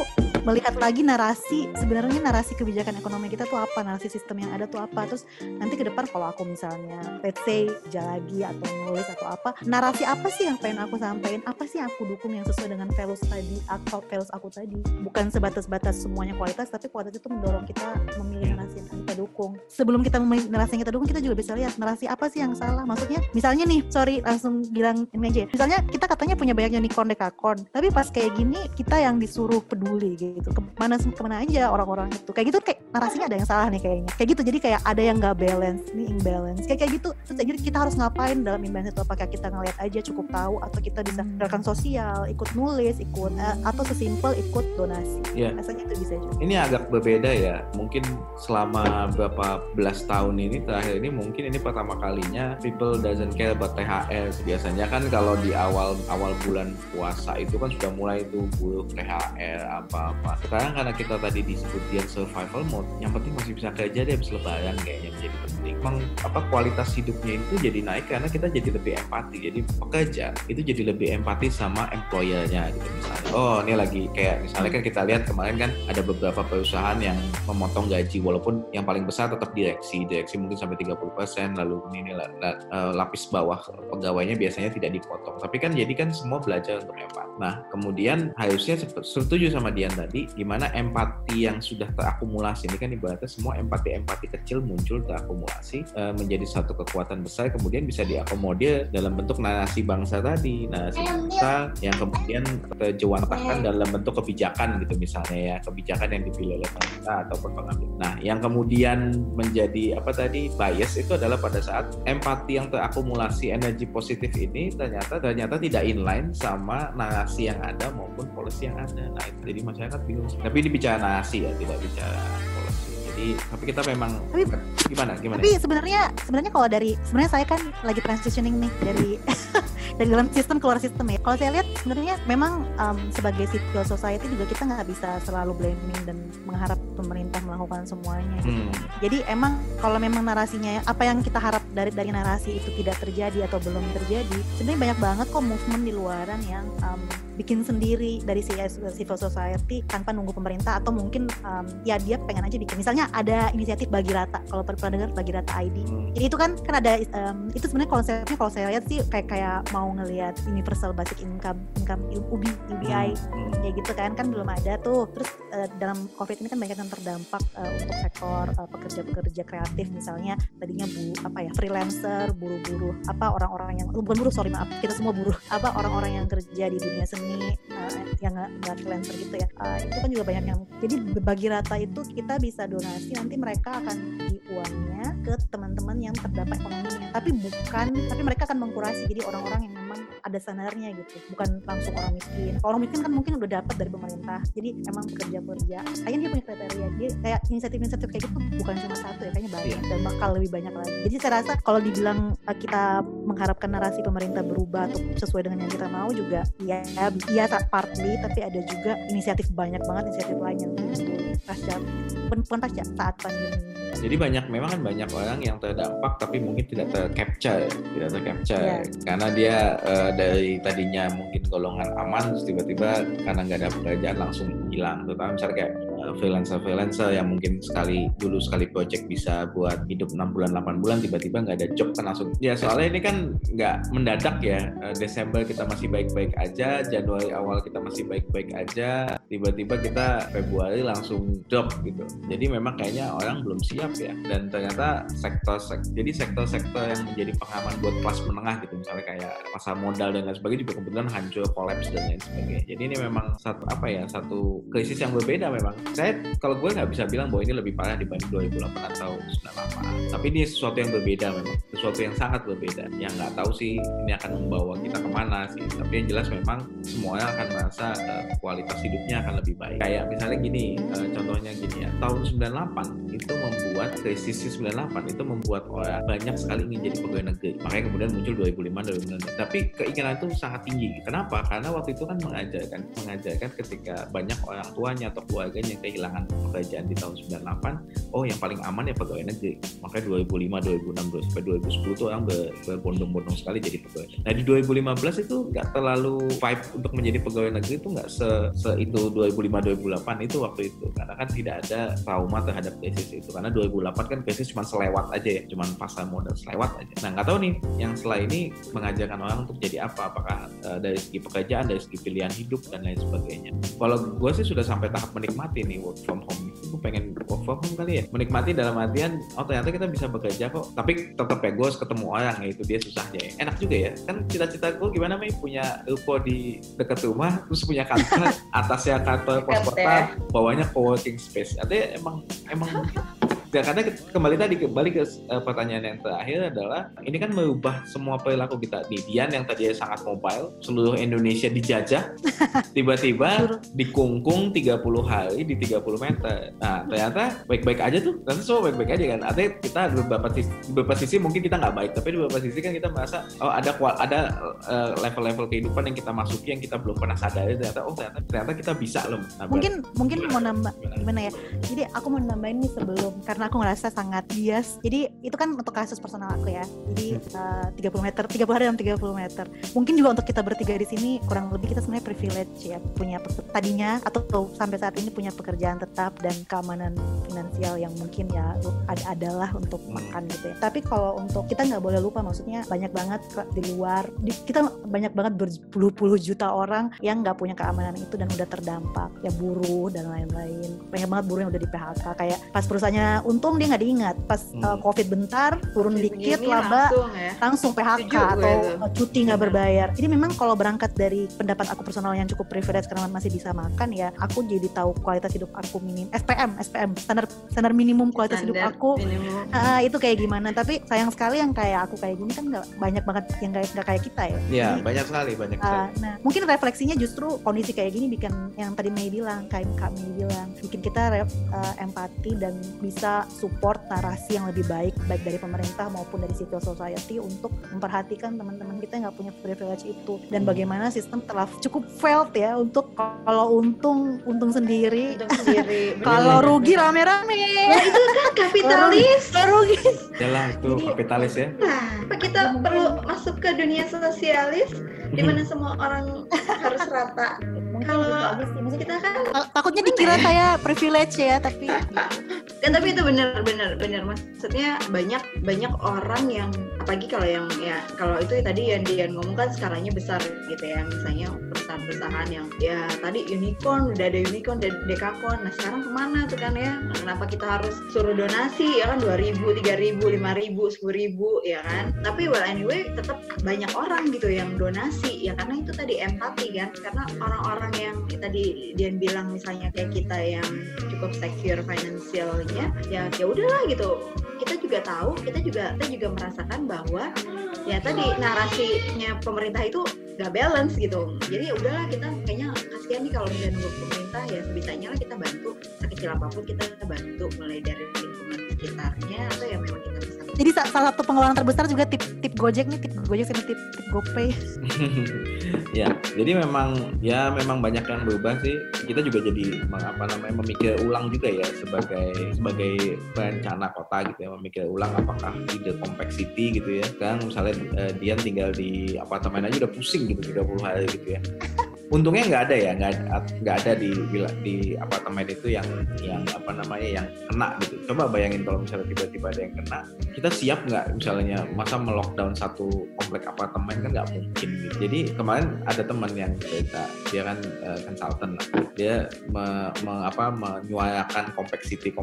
melihat lagi narasi sebenarnya narasi kebijakan ekonomi kita tuh apa narasi sistem yang ada tuh apa. Terus nanti ke depan kalau aku misalnya let's say lagi atau nulis atau apa narasi apa sih yang pengen aku sampaikan? Apa sih yang aku dukung yang sesuai dengan values tadi atau values aku tadi? Bukan sebatas-batas semuanya kualitas tapi kualitas itu mendorong kita memilih narasi yang kita dukung. Sebelum kita memilih narasi yang kita dukung kita juga bisa lihat narasi apa sih yang salah. Maksudnya misalnya nih sorry langsung bilang ini aja. Misalnya kita katanya punya banyak unicorn dekakorn. Tapi pas kayak gini kita yang disuruh peduli gitu. Ke mana ke mana aja orang-orang itu. Kayak gitu kayak narasinya ada yang salah nih kayaknya. Kayak gitu jadi kayak ada yang nggak balance nih imbalance. Kayak kayak gitu. Terus jadi kita harus ngapain dalam imbalance itu? Apakah kita ngeliat aja cukup tahu atau kita bisa hmm. gerakan sosial ikut nulis ikut uh, atau sesimpel ikut donasi? Yeah. rasanya itu bisa juga. Ini agak berbeda ya. Mungkin selama berapa belas tahun ini terakhir ini mungkin ini pertama kalinya people doesn't care about THR biasanya kan kalau di awal awal bulan puasa itu kan sudah mulai tuh buruh THR apa apa sekarang karena kita tadi disebut dia survival mode yang penting masih bisa kerja dia habis lebaran kayaknya menjadi penting. Memang apa kualitas hidupnya itu jadi naik karena kita jadi lebih empati. Jadi pekerja itu jadi lebih empati sama employernya gitu misalnya. Oh ini lagi kayak misalnya kan kita lihat kemarin kan ada beberapa perusahaan yang memotong gaji walaupun yang paling besar tetap direksi. Direksi mungkin sampai 30% lalu ini uh, lapis bawah pegawainya biasanya tidak dipotong. Tapi kan jadi kan semua belajar untuk empati. Nah kemudian harusnya setuju sama Dian tadi gimana empati yang sudah terakumulasi ini kan ibaratnya semua empati-empati kecil muncul terakumulasi uh, menjadi satu kekuatan besar kemudian bisa diakomodir dalam bentuk narasi bangsa tadi narasi bangsa yang kemudian terjewantahkan dalam bentuk kebijakan gitu misalnya ya kebijakan yang dipilih oleh pemerintah ataupun pengambil. Nah yang kemudian menjadi apa tadi bias itu adalah pada saat empati yang terakumulasi energi positif ini ternyata ternyata tidak inline sama narasi yang ada maupun policy yang ada. Nah itu jadi masyarakat bingung. Tapi ini bicara narasi ya tidak bicara policy jadi tapi kita memang tapi, gimana gimana? tapi sebenarnya sebenarnya kalau dari sebenarnya saya kan lagi transitioning nih dari [LAUGHS] dari dalam sistem keluar sistem ya. Kalau saya lihat sebenarnya memang um, sebagai civil society juga kita nggak bisa selalu blaming dan mengharap pemerintah melakukan semuanya. gitu. Hmm. Jadi emang kalau memang narasinya apa yang kita harap dari dari narasi itu tidak terjadi atau belum terjadi, sebenarnya banyak banget kok movement di luaran yang um, bikin sendiri dari civil society tanpa nunggu pemerintah atau mungkin um, ya dia pengen aja bikin. Misalnya ada inisiatif bagi rata. Kalau pernah dengar bagi rata ID. Hmm. Jadi itu kan kan ada um, itu sebenarnya konsepnya kalau saya lihat sih kayak kayak mau ngelihat universal basic income income UBI UBI Hmm. ya gitu kan kan belum ada tuh terus eh, dalam covid ini kan banyak yang terdampak eh, untuk sektor eh, pekerja-pekerja kreatif. Misalnya tadinya bu apa ya freelancer buruh-buruh apa orang-orang yang bukan buruh sorry maaf kita semua buruh apa orang-orang yang kerja di dunia seni eh, yang nggak freelancer gitu ya Eh, itu kan juga banyak yang jadi bagi rata itu kita bisa donasi nanti mereka akan di uangnya ke teman-teman yang terdampak ekonominya tapi bukan tapi mereka akan mengkurasi. Jadi orang-orang yang memang ada standarnya gitu bukan langsung orang miskin. Kalau orang miskin kan mungkin udah dapat dari pemerintah jadi emang pekerja-pekerja. Kayaknya dia punya kriteria dia kayak inisiatif-inisiatif kayak gitu bukan cuma satu ya kayaknya banyak dan bakal lebih banyak lagi. Jadi saya rasa kalau dibilang uh, kita mengharapkan narasi pemerintah berubah atau sesuai dengan yang kita mau juga ya iya sa- partly tapi ada juga inisiatif banyak banget inisiatif lain yang timbul pasca bukan pasca saat pandemi Jadi banyak memang kan banyak orang yang terdampak tapi mungkin tidak tercapture, tidak tercapture Iya. karena dia eh, dari tadinya mungkin golongan aman terus tiba-tiba karena nggak ada pekerjaan langsung hilang. Terutama misalnya kayak eh, freelancer-freelancer yang mungkin sekali dulu sekali project bisa buat hidup 6 bulan 8 bulan tiba-tiba nggak ada job kan langsung. Ya soalnya ini kan nggak mendadak ya. Eh, Desember kita masih baik-baik aja, Januari awal kita masih baik-baik aja, tiba-tiba kita Februari langsung drop gitu. Jadi memang kayaknya orang belum siap ya. Dan ternyata sektor sek jadi sektor-sektor yang menjadi pengaman buat kelas menengah gitu misalnya kayak pasar modal dan lain sebagainya juga kebetulan hancur, kolaps dan lain sebagainya. Jadi ini memang satu apa ya satu krisis yang berbeda memang. Saya kalau gue nggak bisa bilang bahwa ini lebih parah dibanding 2008 atau 98. Tapi ini sesuatu yang berbeda memang, sesuatu yang sangat berbeda. Yang nggak tahu sih ini akan membawa kita ke mana sih. Tapi yang jelas memang semua orang akan merasa eh, kualitas hidupnya akan lebih baik. Kayak misalnya gini, eh, contohnya gini ya, tahun 98 itu membuat krisis 98 itu membuat orang banyak sekali ingin jadi pegawai negeri. Makanya kemudian muncul 2005 2006. Tapi keinginan itu sangat tinggi. Kenapa? Karena waktu itu kan mengajarkan mengajarkan ketika banyak orang tuanya atau keluarganya kehilangan pekerjaan di tahun 98, oh yang paling aman ya pegawai negeri. Makanya 2005, 2006, sampai 2010 tuh orang ber- berbondong-bondong sekali jadi pegawai. Nah di 2015 itu nggak terlalu vibe untuk menjadi pegawai negeri itu nggak se, se itu 2005-2008 itu waktu itu. Karena kan tidak ada trauma terhadap krisis itu. Karena 2008 kan krisis cuma selewat aja ya cuma pasar modal selewat aja. Nah nggak tahu nih yang setelah ini mengajarkan orang untuk jadi apa? Apakah eh, dari segi pekerjaan dari segi pilihan hidup dan lain sebagainya. Kalau gue sih sudah sampai tahap menikmati nih work from home. Itu gue pengen work from home kali ya. Menikmati dalam artian oh ternyata kita bisa bekerja kok. Tapi tetap ya gue harus ketemu orang ya itu dia susahnya ya enak juga ya. Kan cita-cita gue gimana nih punya ruko di dekat rumah terus punya kantor [LAUGHS] atasnya kantor pos kota ya. bawahnya co-working space. Artinya emang emang [LAUGHS] Ya, karena ke- kembali tadi kembali ke eh, pertanyaan yang terakhir adalah ini kan merubah semua perilaku kita. Di Dian yang tadinya sangat mobile, seluruh Indonesia dijajah, [LAUGHS] tiba-tiba dikungkung 30 hari di 30 meter. Nah, ternyata baik-baik aja tuh. Ternyata semua baik-baik aja kan. Artinya kita di beberapa sisi, beberapa sisi mungkin kita nggak baik, tapi di beberapa sisi kan kita merasa oh ada ada eh, level-level kehidupan yang kita masuki yang kita belum pernah sadari ternyata oh ternyata ternyata kita bisa loh. Nah, mungkin mungkin mau nambah gimana? gimana ya jadi aku mau nambahin nih sebelum karena aku ngerasa sangat bias. Jadi itu kan untuk kasus personal aku ya. Jadi eh, 30 meter 30 hari dalam 30 meter. Mungkin juga untuk kita bertiga di sini kurang lebih kita sebenarnya privilege ya punya tadinya atau sampai saat ini punya pekerjaan tetap dan keamanan finansial yang mungkin ya ada adalah untuk Hmm. makan gitu ya. Tapi kalau untuk kita nggak boleh lupa maksudnya banyak banget di luar di- kita banyak banget berpuluh-puluh juta orang yang nggak punya keamanan itu dan udah terdampak. Ya buruh dan lain-lain. Banyak banget buruh yang udah di PHK kayak pas perusahaannya untung dia nggak diingat pas Hmm. uh, covid bentar turun dikit laba langsung ya. langsung PHK Setuju atau tuh. uh, cuti nggak Bener. berbayar. Jadi memang kalau berangkat dari pendapat aku personal yang cukup privilege karena masih bisa makan ya, aku jadi tahu kualitas hidup aku minim SPM SPM standar standar minimum kualitas hidup Standar aku minimum. ah, itu kayak gimana. Tapi sayang sekali yang kayak aku kayak gini kan nggak banyak banget yang nggak nggak kayak kita ya. Ya, Jadi, banyak sekali, banyak sekali. Uh, nah, mungkin refleksinya justru kondisi kayak gini bikin yang tadi Mei bilang, kayak Kak Mei bilang, bikin kita uh, empati dan bisa support narasi yang lebih baik baik dari pemerintah maupun dari civil society untuk memperhatikan teman-teman kita yang nggak punya privilege itu dan bagaimana sistem telah cukup failed ya untuk kalau untung untung sendiri Untung sendiri. [LAUGHS] Bener. kalau rugi rame-rame Ya itu kan kapitalis. rugi Yalah itu Jadi- kapitalis ya. Nah, apa kita perlu masuk ke dunia sosialis di mana semua orang harus rata. Kalau gitu sih Maksudnya Kita kan Ta- takutnya dikira saya privilege ya tapi kan tapi itu bener bener bener maksudnya banyak banyak orang yang apalagi kalau yang ya kalau itu tadi yang dia ngomong kan skalanya besar gitu ya. Misalnya perusahaan-perusahaan yang ya tadi unicorn udah ada unicorn dan dekakon nah sekarang ke mana tuh kan ya? Kenapa kita harus suruh donasi? Ya kan 2000 3000 5000 10000 ya kan? Tapi well anyway tetap banyak orang gitu yang donasi. Ya karena itu tadi empati kan? Karena orang-orang yang tadi Dian bilang misalnya kayak kita yang cukup secure finansialnya ya ya udahlah gitu. Kita juga tahu kita juga kita juga merasakan bahwa ya tadi narasinya pemerintah itu gak balance gitu. Jadi ya udahlah kita kayaknya kasihan nih kalau misalnya nunggu pemerintah ya sebisanya lah kita bantu sekecil apa pun kita bantu mulai dari lingkungan sekitarnya atau ya memang kita bisa jadi sa- salah satu pengeluaran terbesar juga tip tip Gojek nih tip Gojek sama tip tip GoPay [LAUGHS] ya, jadi memang ya memang banyak yang berubah sih. Kita juga jadi apa namanya memikir ulang juga ya sebagai sebagai perencana kota gitu ya, memikir ulang apakah ide compact city gitu ya. Kan misalnya eh, Dian tinggal di apartemen aja udah pusing gitu 30 hari gitu ya. Untungnya nggak ada ya, nggak nggak ada di di apartemen itu yang yang apa namanya yang kena gitu. Coba bayangin kalau misalnya tiba-tiba ada yang kena, kita siap nggak misalnya masa melockdown satu komplek apartemen kan nggak mungkin gitu. Jadi kemarin ada teman yang cerita dia kan eh, consultant lah. Dia me, me- apa menyuarakan compact city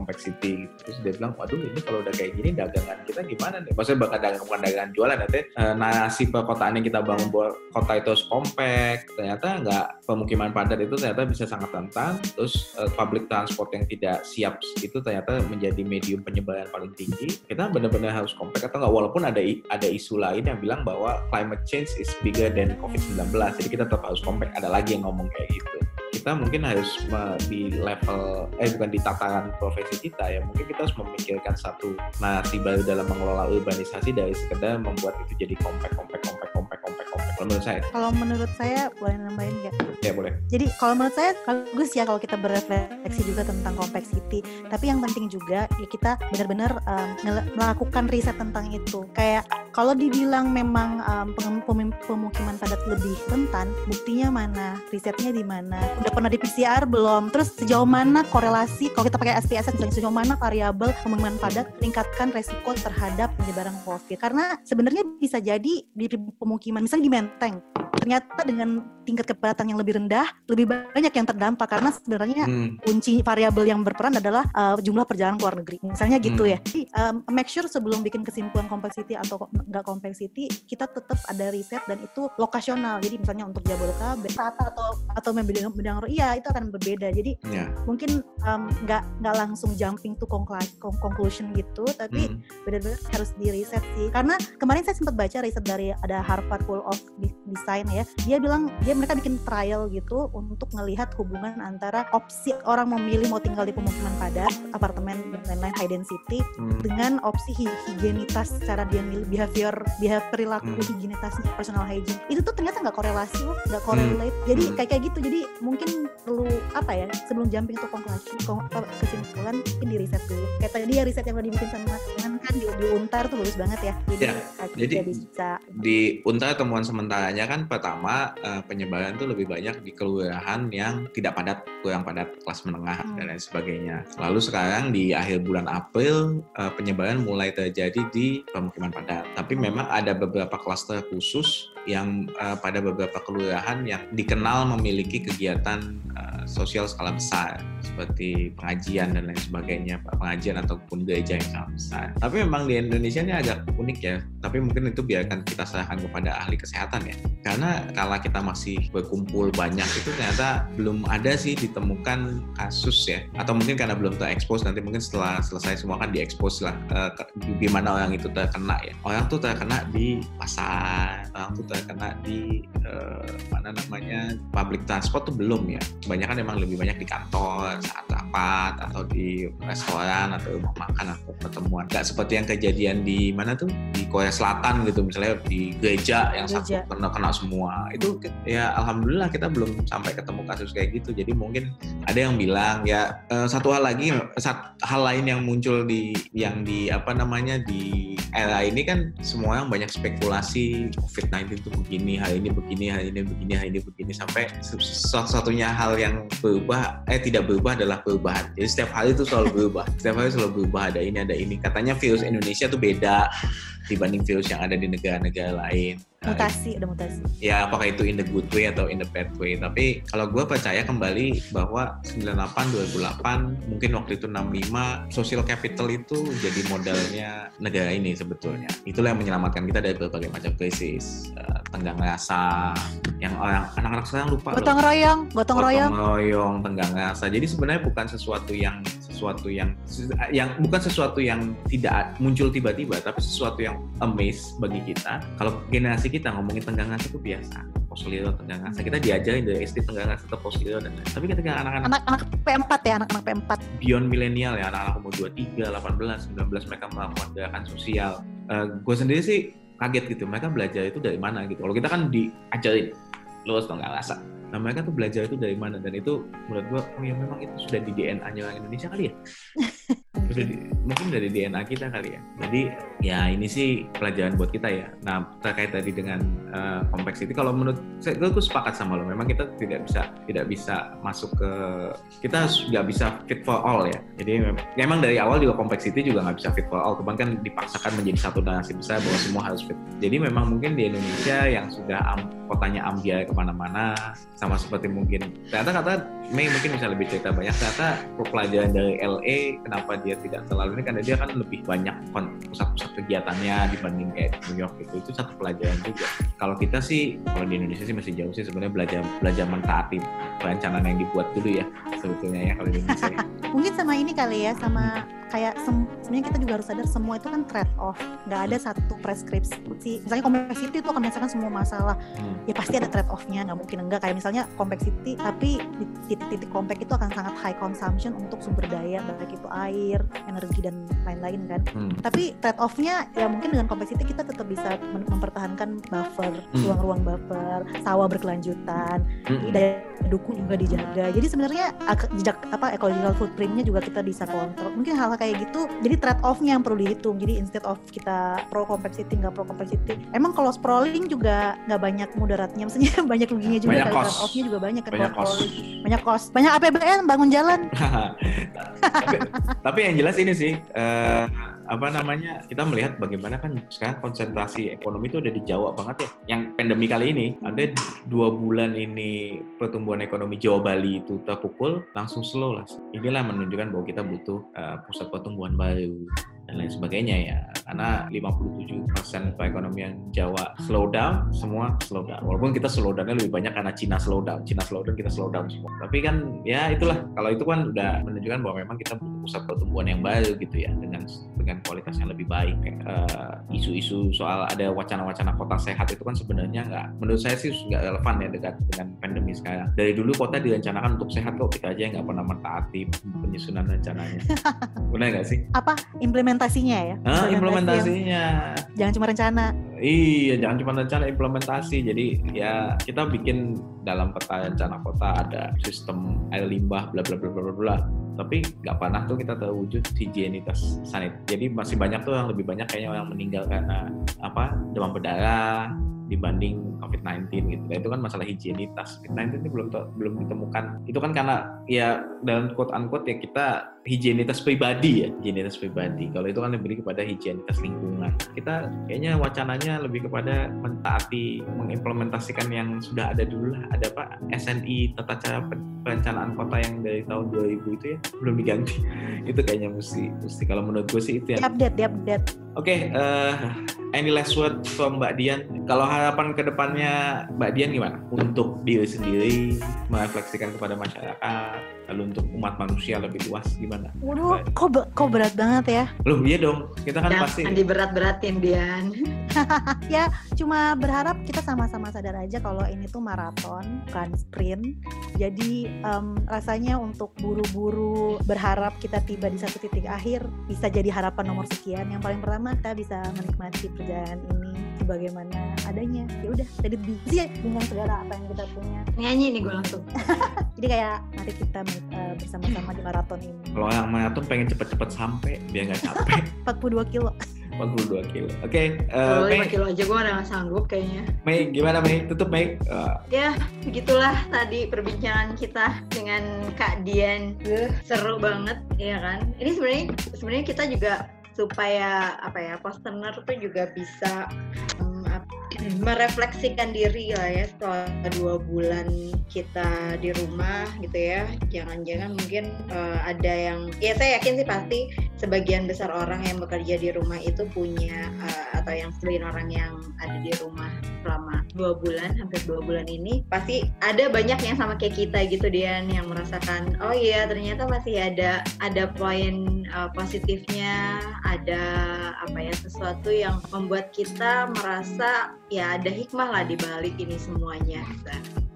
gitu. Terus dia bilang, waduh ini kalau udah kayak gini dagangan kita gimana nih? Maksudnya bakal dagang bukan dagangan jualan nanti eh, narasi perkotaan yang kita bangun buat kota itu harus. Ternyata nggak pemukiman padat itu ternyata bisa sangat rentan. Terus eh, public transport yang tidak siap itu ternyata menjadi medium penyebaran paling tinggi. Kita benar-benar harus compact atau nggak? Walaupun ada ada isu lain yang bilang bahwa climate change is bigger than COVID-19. Jadi kita tetap harus compact. Ada lagi yang ngomong kayak gitu. Kita mungkin harus di level eh bukan di tataran profesi kita ya mungkin kita harus memikirkan satu narasi baru dalam mengelola urbanisasi dari sekedar membuat itu jadi compact compact compact compact compact Kalau menurut saya kalau menurut saya boleh nambahin nggak ya boleh Jadi kalau menurut saya bagus ya kalau kita berefleksi juga tentang complexity. Tapi yang penting juga ya kita benar-benar um, melakukan riset tentang itu. Kayak kalau dibilang memang um, pemukiman padat lebih rentan, buktinya mana? Risetnya di mana? Udah pernah di PCR belum? Terus sejauh mana korelasi kalau kita pakai SPSS misalnya sejauh mana variabel pemukiman padat meningkatkan resiko terhadap penyebaran COVID? Karena sebenarnya bisa jadi di pemukiman misalnya di Menteng ternyata dengan tingkat kepadatan yang lebih rendah lebih banyak yang terdampak karena sebenarnya Hmm, kunci variabel yang berperan adalah uh, jumlah perjalanan ke luar negeri misalnya gitu Hmm. ya Jadi, um, make sure sebelum bikin kesimpulan complexity atau nggak complexity kita tetap ada riset dan itu lokasional jadi misalnya untuk Jabodetabek Tata atau atau bidang bidang iya itu akan berbeda jadi ya. mungkin um, nggak nggak langsung jumping to conclusion gitu tapi Hmm. benar-benar harus di riset sih karena kemarin saya sempat baca riset dari ada Harvard School of Design ya dia bilang dia mereka bikin trial gitu untuk ngelihat hubungan antara opsi orang memilih mau tinggal di pemukiman padat apartemen dan lain-lain high density Hmm. dengan opsi hi- higienitas cara dia milih behavior behavior perilaku Hmm. higienitasnya personal hygiene itu tuh ternyata nggak korelasi loh nggak correlate jadi Hmm. kayak kayak gitu jadi mungkin perlu apa ya sebelum jumping to conclusion kon- apa, kesimpulan mungkin di riset dulu kayak tadi ya riset yang udah dibikin sama teman kan di, di untar tuh bagus banget ya jadi Ya, jadi- bisa di Unta temuan sementaranya kan pertama eh, penyebaran itu lebih banyak di kelurahan yang tidak padat, kurang padat kelas menengah Hmm. dan lain sebagainya. Lalu sekarang di akhir bulan April eh, penyebaran mulai terjadi di pemukiman padat. Tapi memang ada beberapa klaster khusus yang eh, pada beberapa kelurahan yang dikenal memiliki kegiatan eh, sosial skala besar seperti pengajian dan lain sebagainya, pengajian ataupun gereja yang sangat besar. Tapi memang di Indonesia ini agak unik ya. Tapi mungkin itu biarkan kita serahkan kepada ahli kesehatan ya. Karena kalau kita masih berkumpul banyak itu ternyata belum ada sih ditemukan kasus ya. Atau mungkin karena belum terekspos nanti mungkin setelah selesai semua kan diekspos lah eh, ke- di mana orang itu terkena ya. Orang tuh terkena di pasar, orang tuh terkena di eh, mana namanya public transport tuh belum ya. Kebanyakan memang lebih banyak di kantor saat tempat atau di restoran atau rumah makan atau pertemuan. Gak seperti yang kejadian di mana tuh di Korea Selatan gitu misalnya di gereja yang satu Gereja. kena kena semua. Itu ya alhamdulillah kita belum sampai ketemu kasus kayak gitu. Jadi mungkin ada yang bilang ya eh, satu hal lagi hal lain yang muncul di yang di apa namanya di era ini kan semua orang banyak spekulasi COVID-19 itu begini, hal ini begini, hal ini begini, hal ini begini sampai satu-satunya hal yang berubah eh tidak berubah adalah perubahan. Jadi setiap hari itu selalu [LAUGHS] berubah. setiap hari selalu berubah ada ini ada ini. Katanya virus Indonesia tuh beda dibanding virus yang ada di negara-negara lain. Nah, mutasi udah mutasi. Ya apakah itu in the good way atau in the bad way. Tapi kalau gue percaya kembali bahwa 98 2008 mungkin waktu itu 65 social capital itu jadi modalnya negara ini sebetulnya. Itulah yang menyelamatkan kita dari berbagai macam krisis Eh, tenggang rasa yang orang anak-anak sekarang lupa gotong royong gotong royong. royong tenggang rasa. Jadi sebenarnya bukan sesuatu yang sesuatu yang yang bukan sesuatu yang tidak muncul tiba-tiba tapi sesuatu yang amaze bagi kita kalau generasi kita ngomongin tenggang rasa itu biasa posliro tenggang rasa kita diajarin dari SD tenggang rasa ke posliro dan lain tapi ketika anak-anak anak-anak P4 ya anak-anak P4 beyond milenial ya anak-anak umur 23, 18, 19 mereka melakukan gerakan sosial. gue sendiri sih kaget gitu mereka belajar itu dari mana gitu. Kalau kita kan diajarin lu harus nggak rasa. Nah mereka tuh belajar itu dari mana dan itu menurut gue oh ya memang itu sudah di DNA-nya orang Indonesia kali ya. [LAUGHS] Sudah di- mungkin dari DNA kita kali ya. Jadi ya ini sih pelajaran buat kita ya. Nah terkait tadi dengan uh, complexity kalau menurut saya gue gue sepakat sama lo. Memang kita tidak bisa tidak bisa masuk ke kita nggak bisa fit for all ya. Jadi mem- memang dari awal juga complexity juga nggak bisa fit for all. Kemarin kan dipaksakan menjadi satu donasi besar bahwa semua harus fit. Jadi memang mungkin di Indonesia yang sudah am- kotanya ambiar ke mana-mana, sama seperti mungkin ternyata kata Mei mungkin bisa lebih cerita banyak. Ternyata pelajaran dari LA kenapa dia tidak terlalu ini karena dia kan lebih banyak pusat-pusat kegiatannya dibanding kayak New York gitu. Itu satu pelajaran juga. Kalau kita sih kalau di Indonesia sih masih jauh sih sebenarnya belajar belajar mentaati perencanaan yang dibuat dulu ya sebetulnya ya kalau di Indonesia. [LAUGHS] mungkin sama ini kali ya sama kayak sem- sebenarnya kita juga harus sadar semua itu kan trade off nggak ada satu preskripsi misalnya complexity itu akan menyelesaikan semua masalah Hmm. ya pasti ada trade offnya nggak mungkin enggak kayak misalnya complexity tapi di titik-titik kompleks itu akan sangat high consumption untuk sumber daya baik itu air energi dan lain-lain kan Hmm. tapi trade offnya ya mungkin dengan complexity kita tetap bisa mem- mempertahankan buffer Hmm. ruang-ruang buffer sawah berkelanjutan Hmm. daya dukung juga dijaga. Jadi sebenarnya ak- jejak apa ecological footprintnya juga kita bisa kontrol. Mungkin hal-hal kayak gitu. Jadi trade offnya yang perlu dihitung. Jadi instead of kita pro complexity nggak pro complexity. Emang kalau sprawling juga nggak banyak mudaratnya. Maksudnya [LAUGHS] banyak ruginya juga. Banyak cost. trade offnya juga banyak kan Banyak cost. Banyak cost. Banyak APBN bangun jalan. [LAUGHS] tapi, tapi yang jelas ini sih eh, apa namanya kita melihat bagaimana kan sekarang konsentrasi ekonomi itu udah di Jawa banget ya. Yang pandemi kali ini ada dua bulan ini pertumbuhan ekonomi Jawa Bali itu terpukul langsung slow lah. Inilah menunjukkan bahwa kita butuh eh, pusat pertumbuhan baru dan lain sebagainya ya. Karena 57% perekonomian Jawa slow down, semua slow down. Walaupun kita slow downnya lebih banyak karena Cina slow down. Cina slow down, kita slow down semua. Tapi kan ya itulah. Kalau itu kan udah menunjukkan bahwa memang kita butuh pusat pertumbuhan yang baru gitu ya dengan dengan kualitas yang lebih baik. Eh, isu-isu soal ada wacana-wacana kota sehat itu kan sebenarnya nggak, menurut saya sih nggak relevan ya dengan dengan pandemi sekarang. Dari dulu kota direncanakan untuk sehat kok kita aja yang nggak pernah mentaati penyusunan rencananya. [LAUGHS] Benar nggak sih? Apa implementasinya ya? Ah, Implementasi implementasinya. yang- Jangan cuma rencana. Iya, jangan cuma rencana implementasi. Jadi ya kita bikin dalam peta rencana kota ada sistem air limbah, bla bla bla bla bla. Tapi nggak pernah tuh kita terwujud higienitas sanit. Jadi masih banyak tuh yang lebih banyak kayaknya orang meninggal karena apa demam berdarah dibanding COVID-19 gitu. Nah, itu kan masalah higienitas. COVID-19 ini belum belum ditemukan. Itu kan karena ya dalam quote unquote ya kita higienitas pribadi ya, higienitas pribadi. Kalau itu kan lebih kepada higienitas lingkungan. Kita kayaknya wacananya lebih kepada mentaati, mengimplementasikan yang sudah ada dulu lah. Ada apa? SNI tata cara perencanaan kota yang dari tahun 2000 itu ya belum diganti. [LAUGHS] itu kayaknya mesti mesti kalau menurut gue sih itu yang Diupdate, diupdate. Oke, eh, any last word from Mbak Dian? Kalau harapan ke depannya Mbak Dian gimana? Untuk diri sendiri, merefleksikan kepada masyarakat, lalu untuk umat manusia lebih luas gimana? Waduh, kok, be- kok berat banget ya? Loh iya dong, kita kan Jangan pasti diberat-beratin Dian. [LAUGHS] ya cuma berharap kita sama-sama sadar aja kalau ini tuh maraton bukan sprint jadi em, rasanya untuk buru-buru berharap kita tiba di satu titik akhir bisa jadi harapan nomor sekian yang paling pertama kita bisa menikmati perjalanan ini sebagaimana adanya ya udah jadi sih dengan segala apa yang kita punya Nyanyi nih gue langsung. [LAUGHS] jadi kayak mari kita eh, bersama-sama di maraton ini Kalau yang maraton pengen cepet-cepet sampai biar nggak capek. [LAUGHS] 42 kilo 42 kilo. Oke, eh, Kalau Mei, 5 kilo aja gue udah gak sanggup kayaknya. Mei, gimana Mei? Tutup Mei. Eh, Ya, begitulah tadi perbincangan kita dengan Kak Dian. Eh, seru banget, ya kan? Ini sebenarnya sebenarnya kita juga supaya apa ya, postener tuh juga bisa ap- [CLEARS THROAT] merefleksikan diri lah ya setelah dua bulan kita di rumah gitu ya. Jangan-jangan mungkin eh, ada yang, ya saya yakin sih pasti sebagian besar orang yang bekerja di rumah itu punya eh, atau yang sebagian orang yang ada di rumah selama dua bulan hampir dua bulan ini pasti ada banyak yang sama kayak kita gitu Dian yang merasakan oh iya ternyata masih ada ada poin uh, positifnya ada apa ya sesuatu yang membuat kita merasa ya ada hikmah lah di balik ini semuanya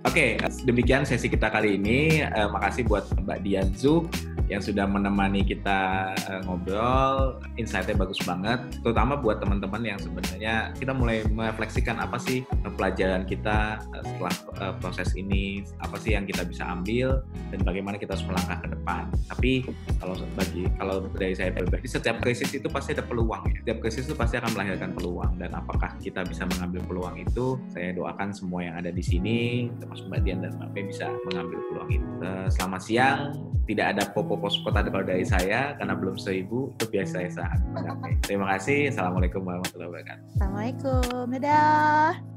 Oke, demikian sesi kita kali ini. Eh, makasih buat Mbak Dian Zu yang sudah menemani kita eh, ngobrol. Insight-nya bagus banget, terutama buat teman-teman yang sebenarnya kita mulai merefleksikan apa sih pelajaran kita eh, setelah eh, proses ini, apa sih yang kita bisa ambil dan bagaimana kita harus melangkah ke depan. Tapi kalau bagi kalau dari saya pribadi, setiap krisis itu pasti ada peluang ya. Setiap krisis itu pasti akan melahirkan peluang dan apakah kita bisa mengambil peluang itu? Saya doakan semua yang ada di sini, termasuk Mbak Dian dan Mbak Pe bisa mengambil peluang itu. Selamat siang. Tidak ada popo pos kota kalau dari saya karena belum seribu itu biasa saya sangat. Terima kasih. Assalamualaikum warahmatullahi wabarakatuh. Assalamualaikum dadah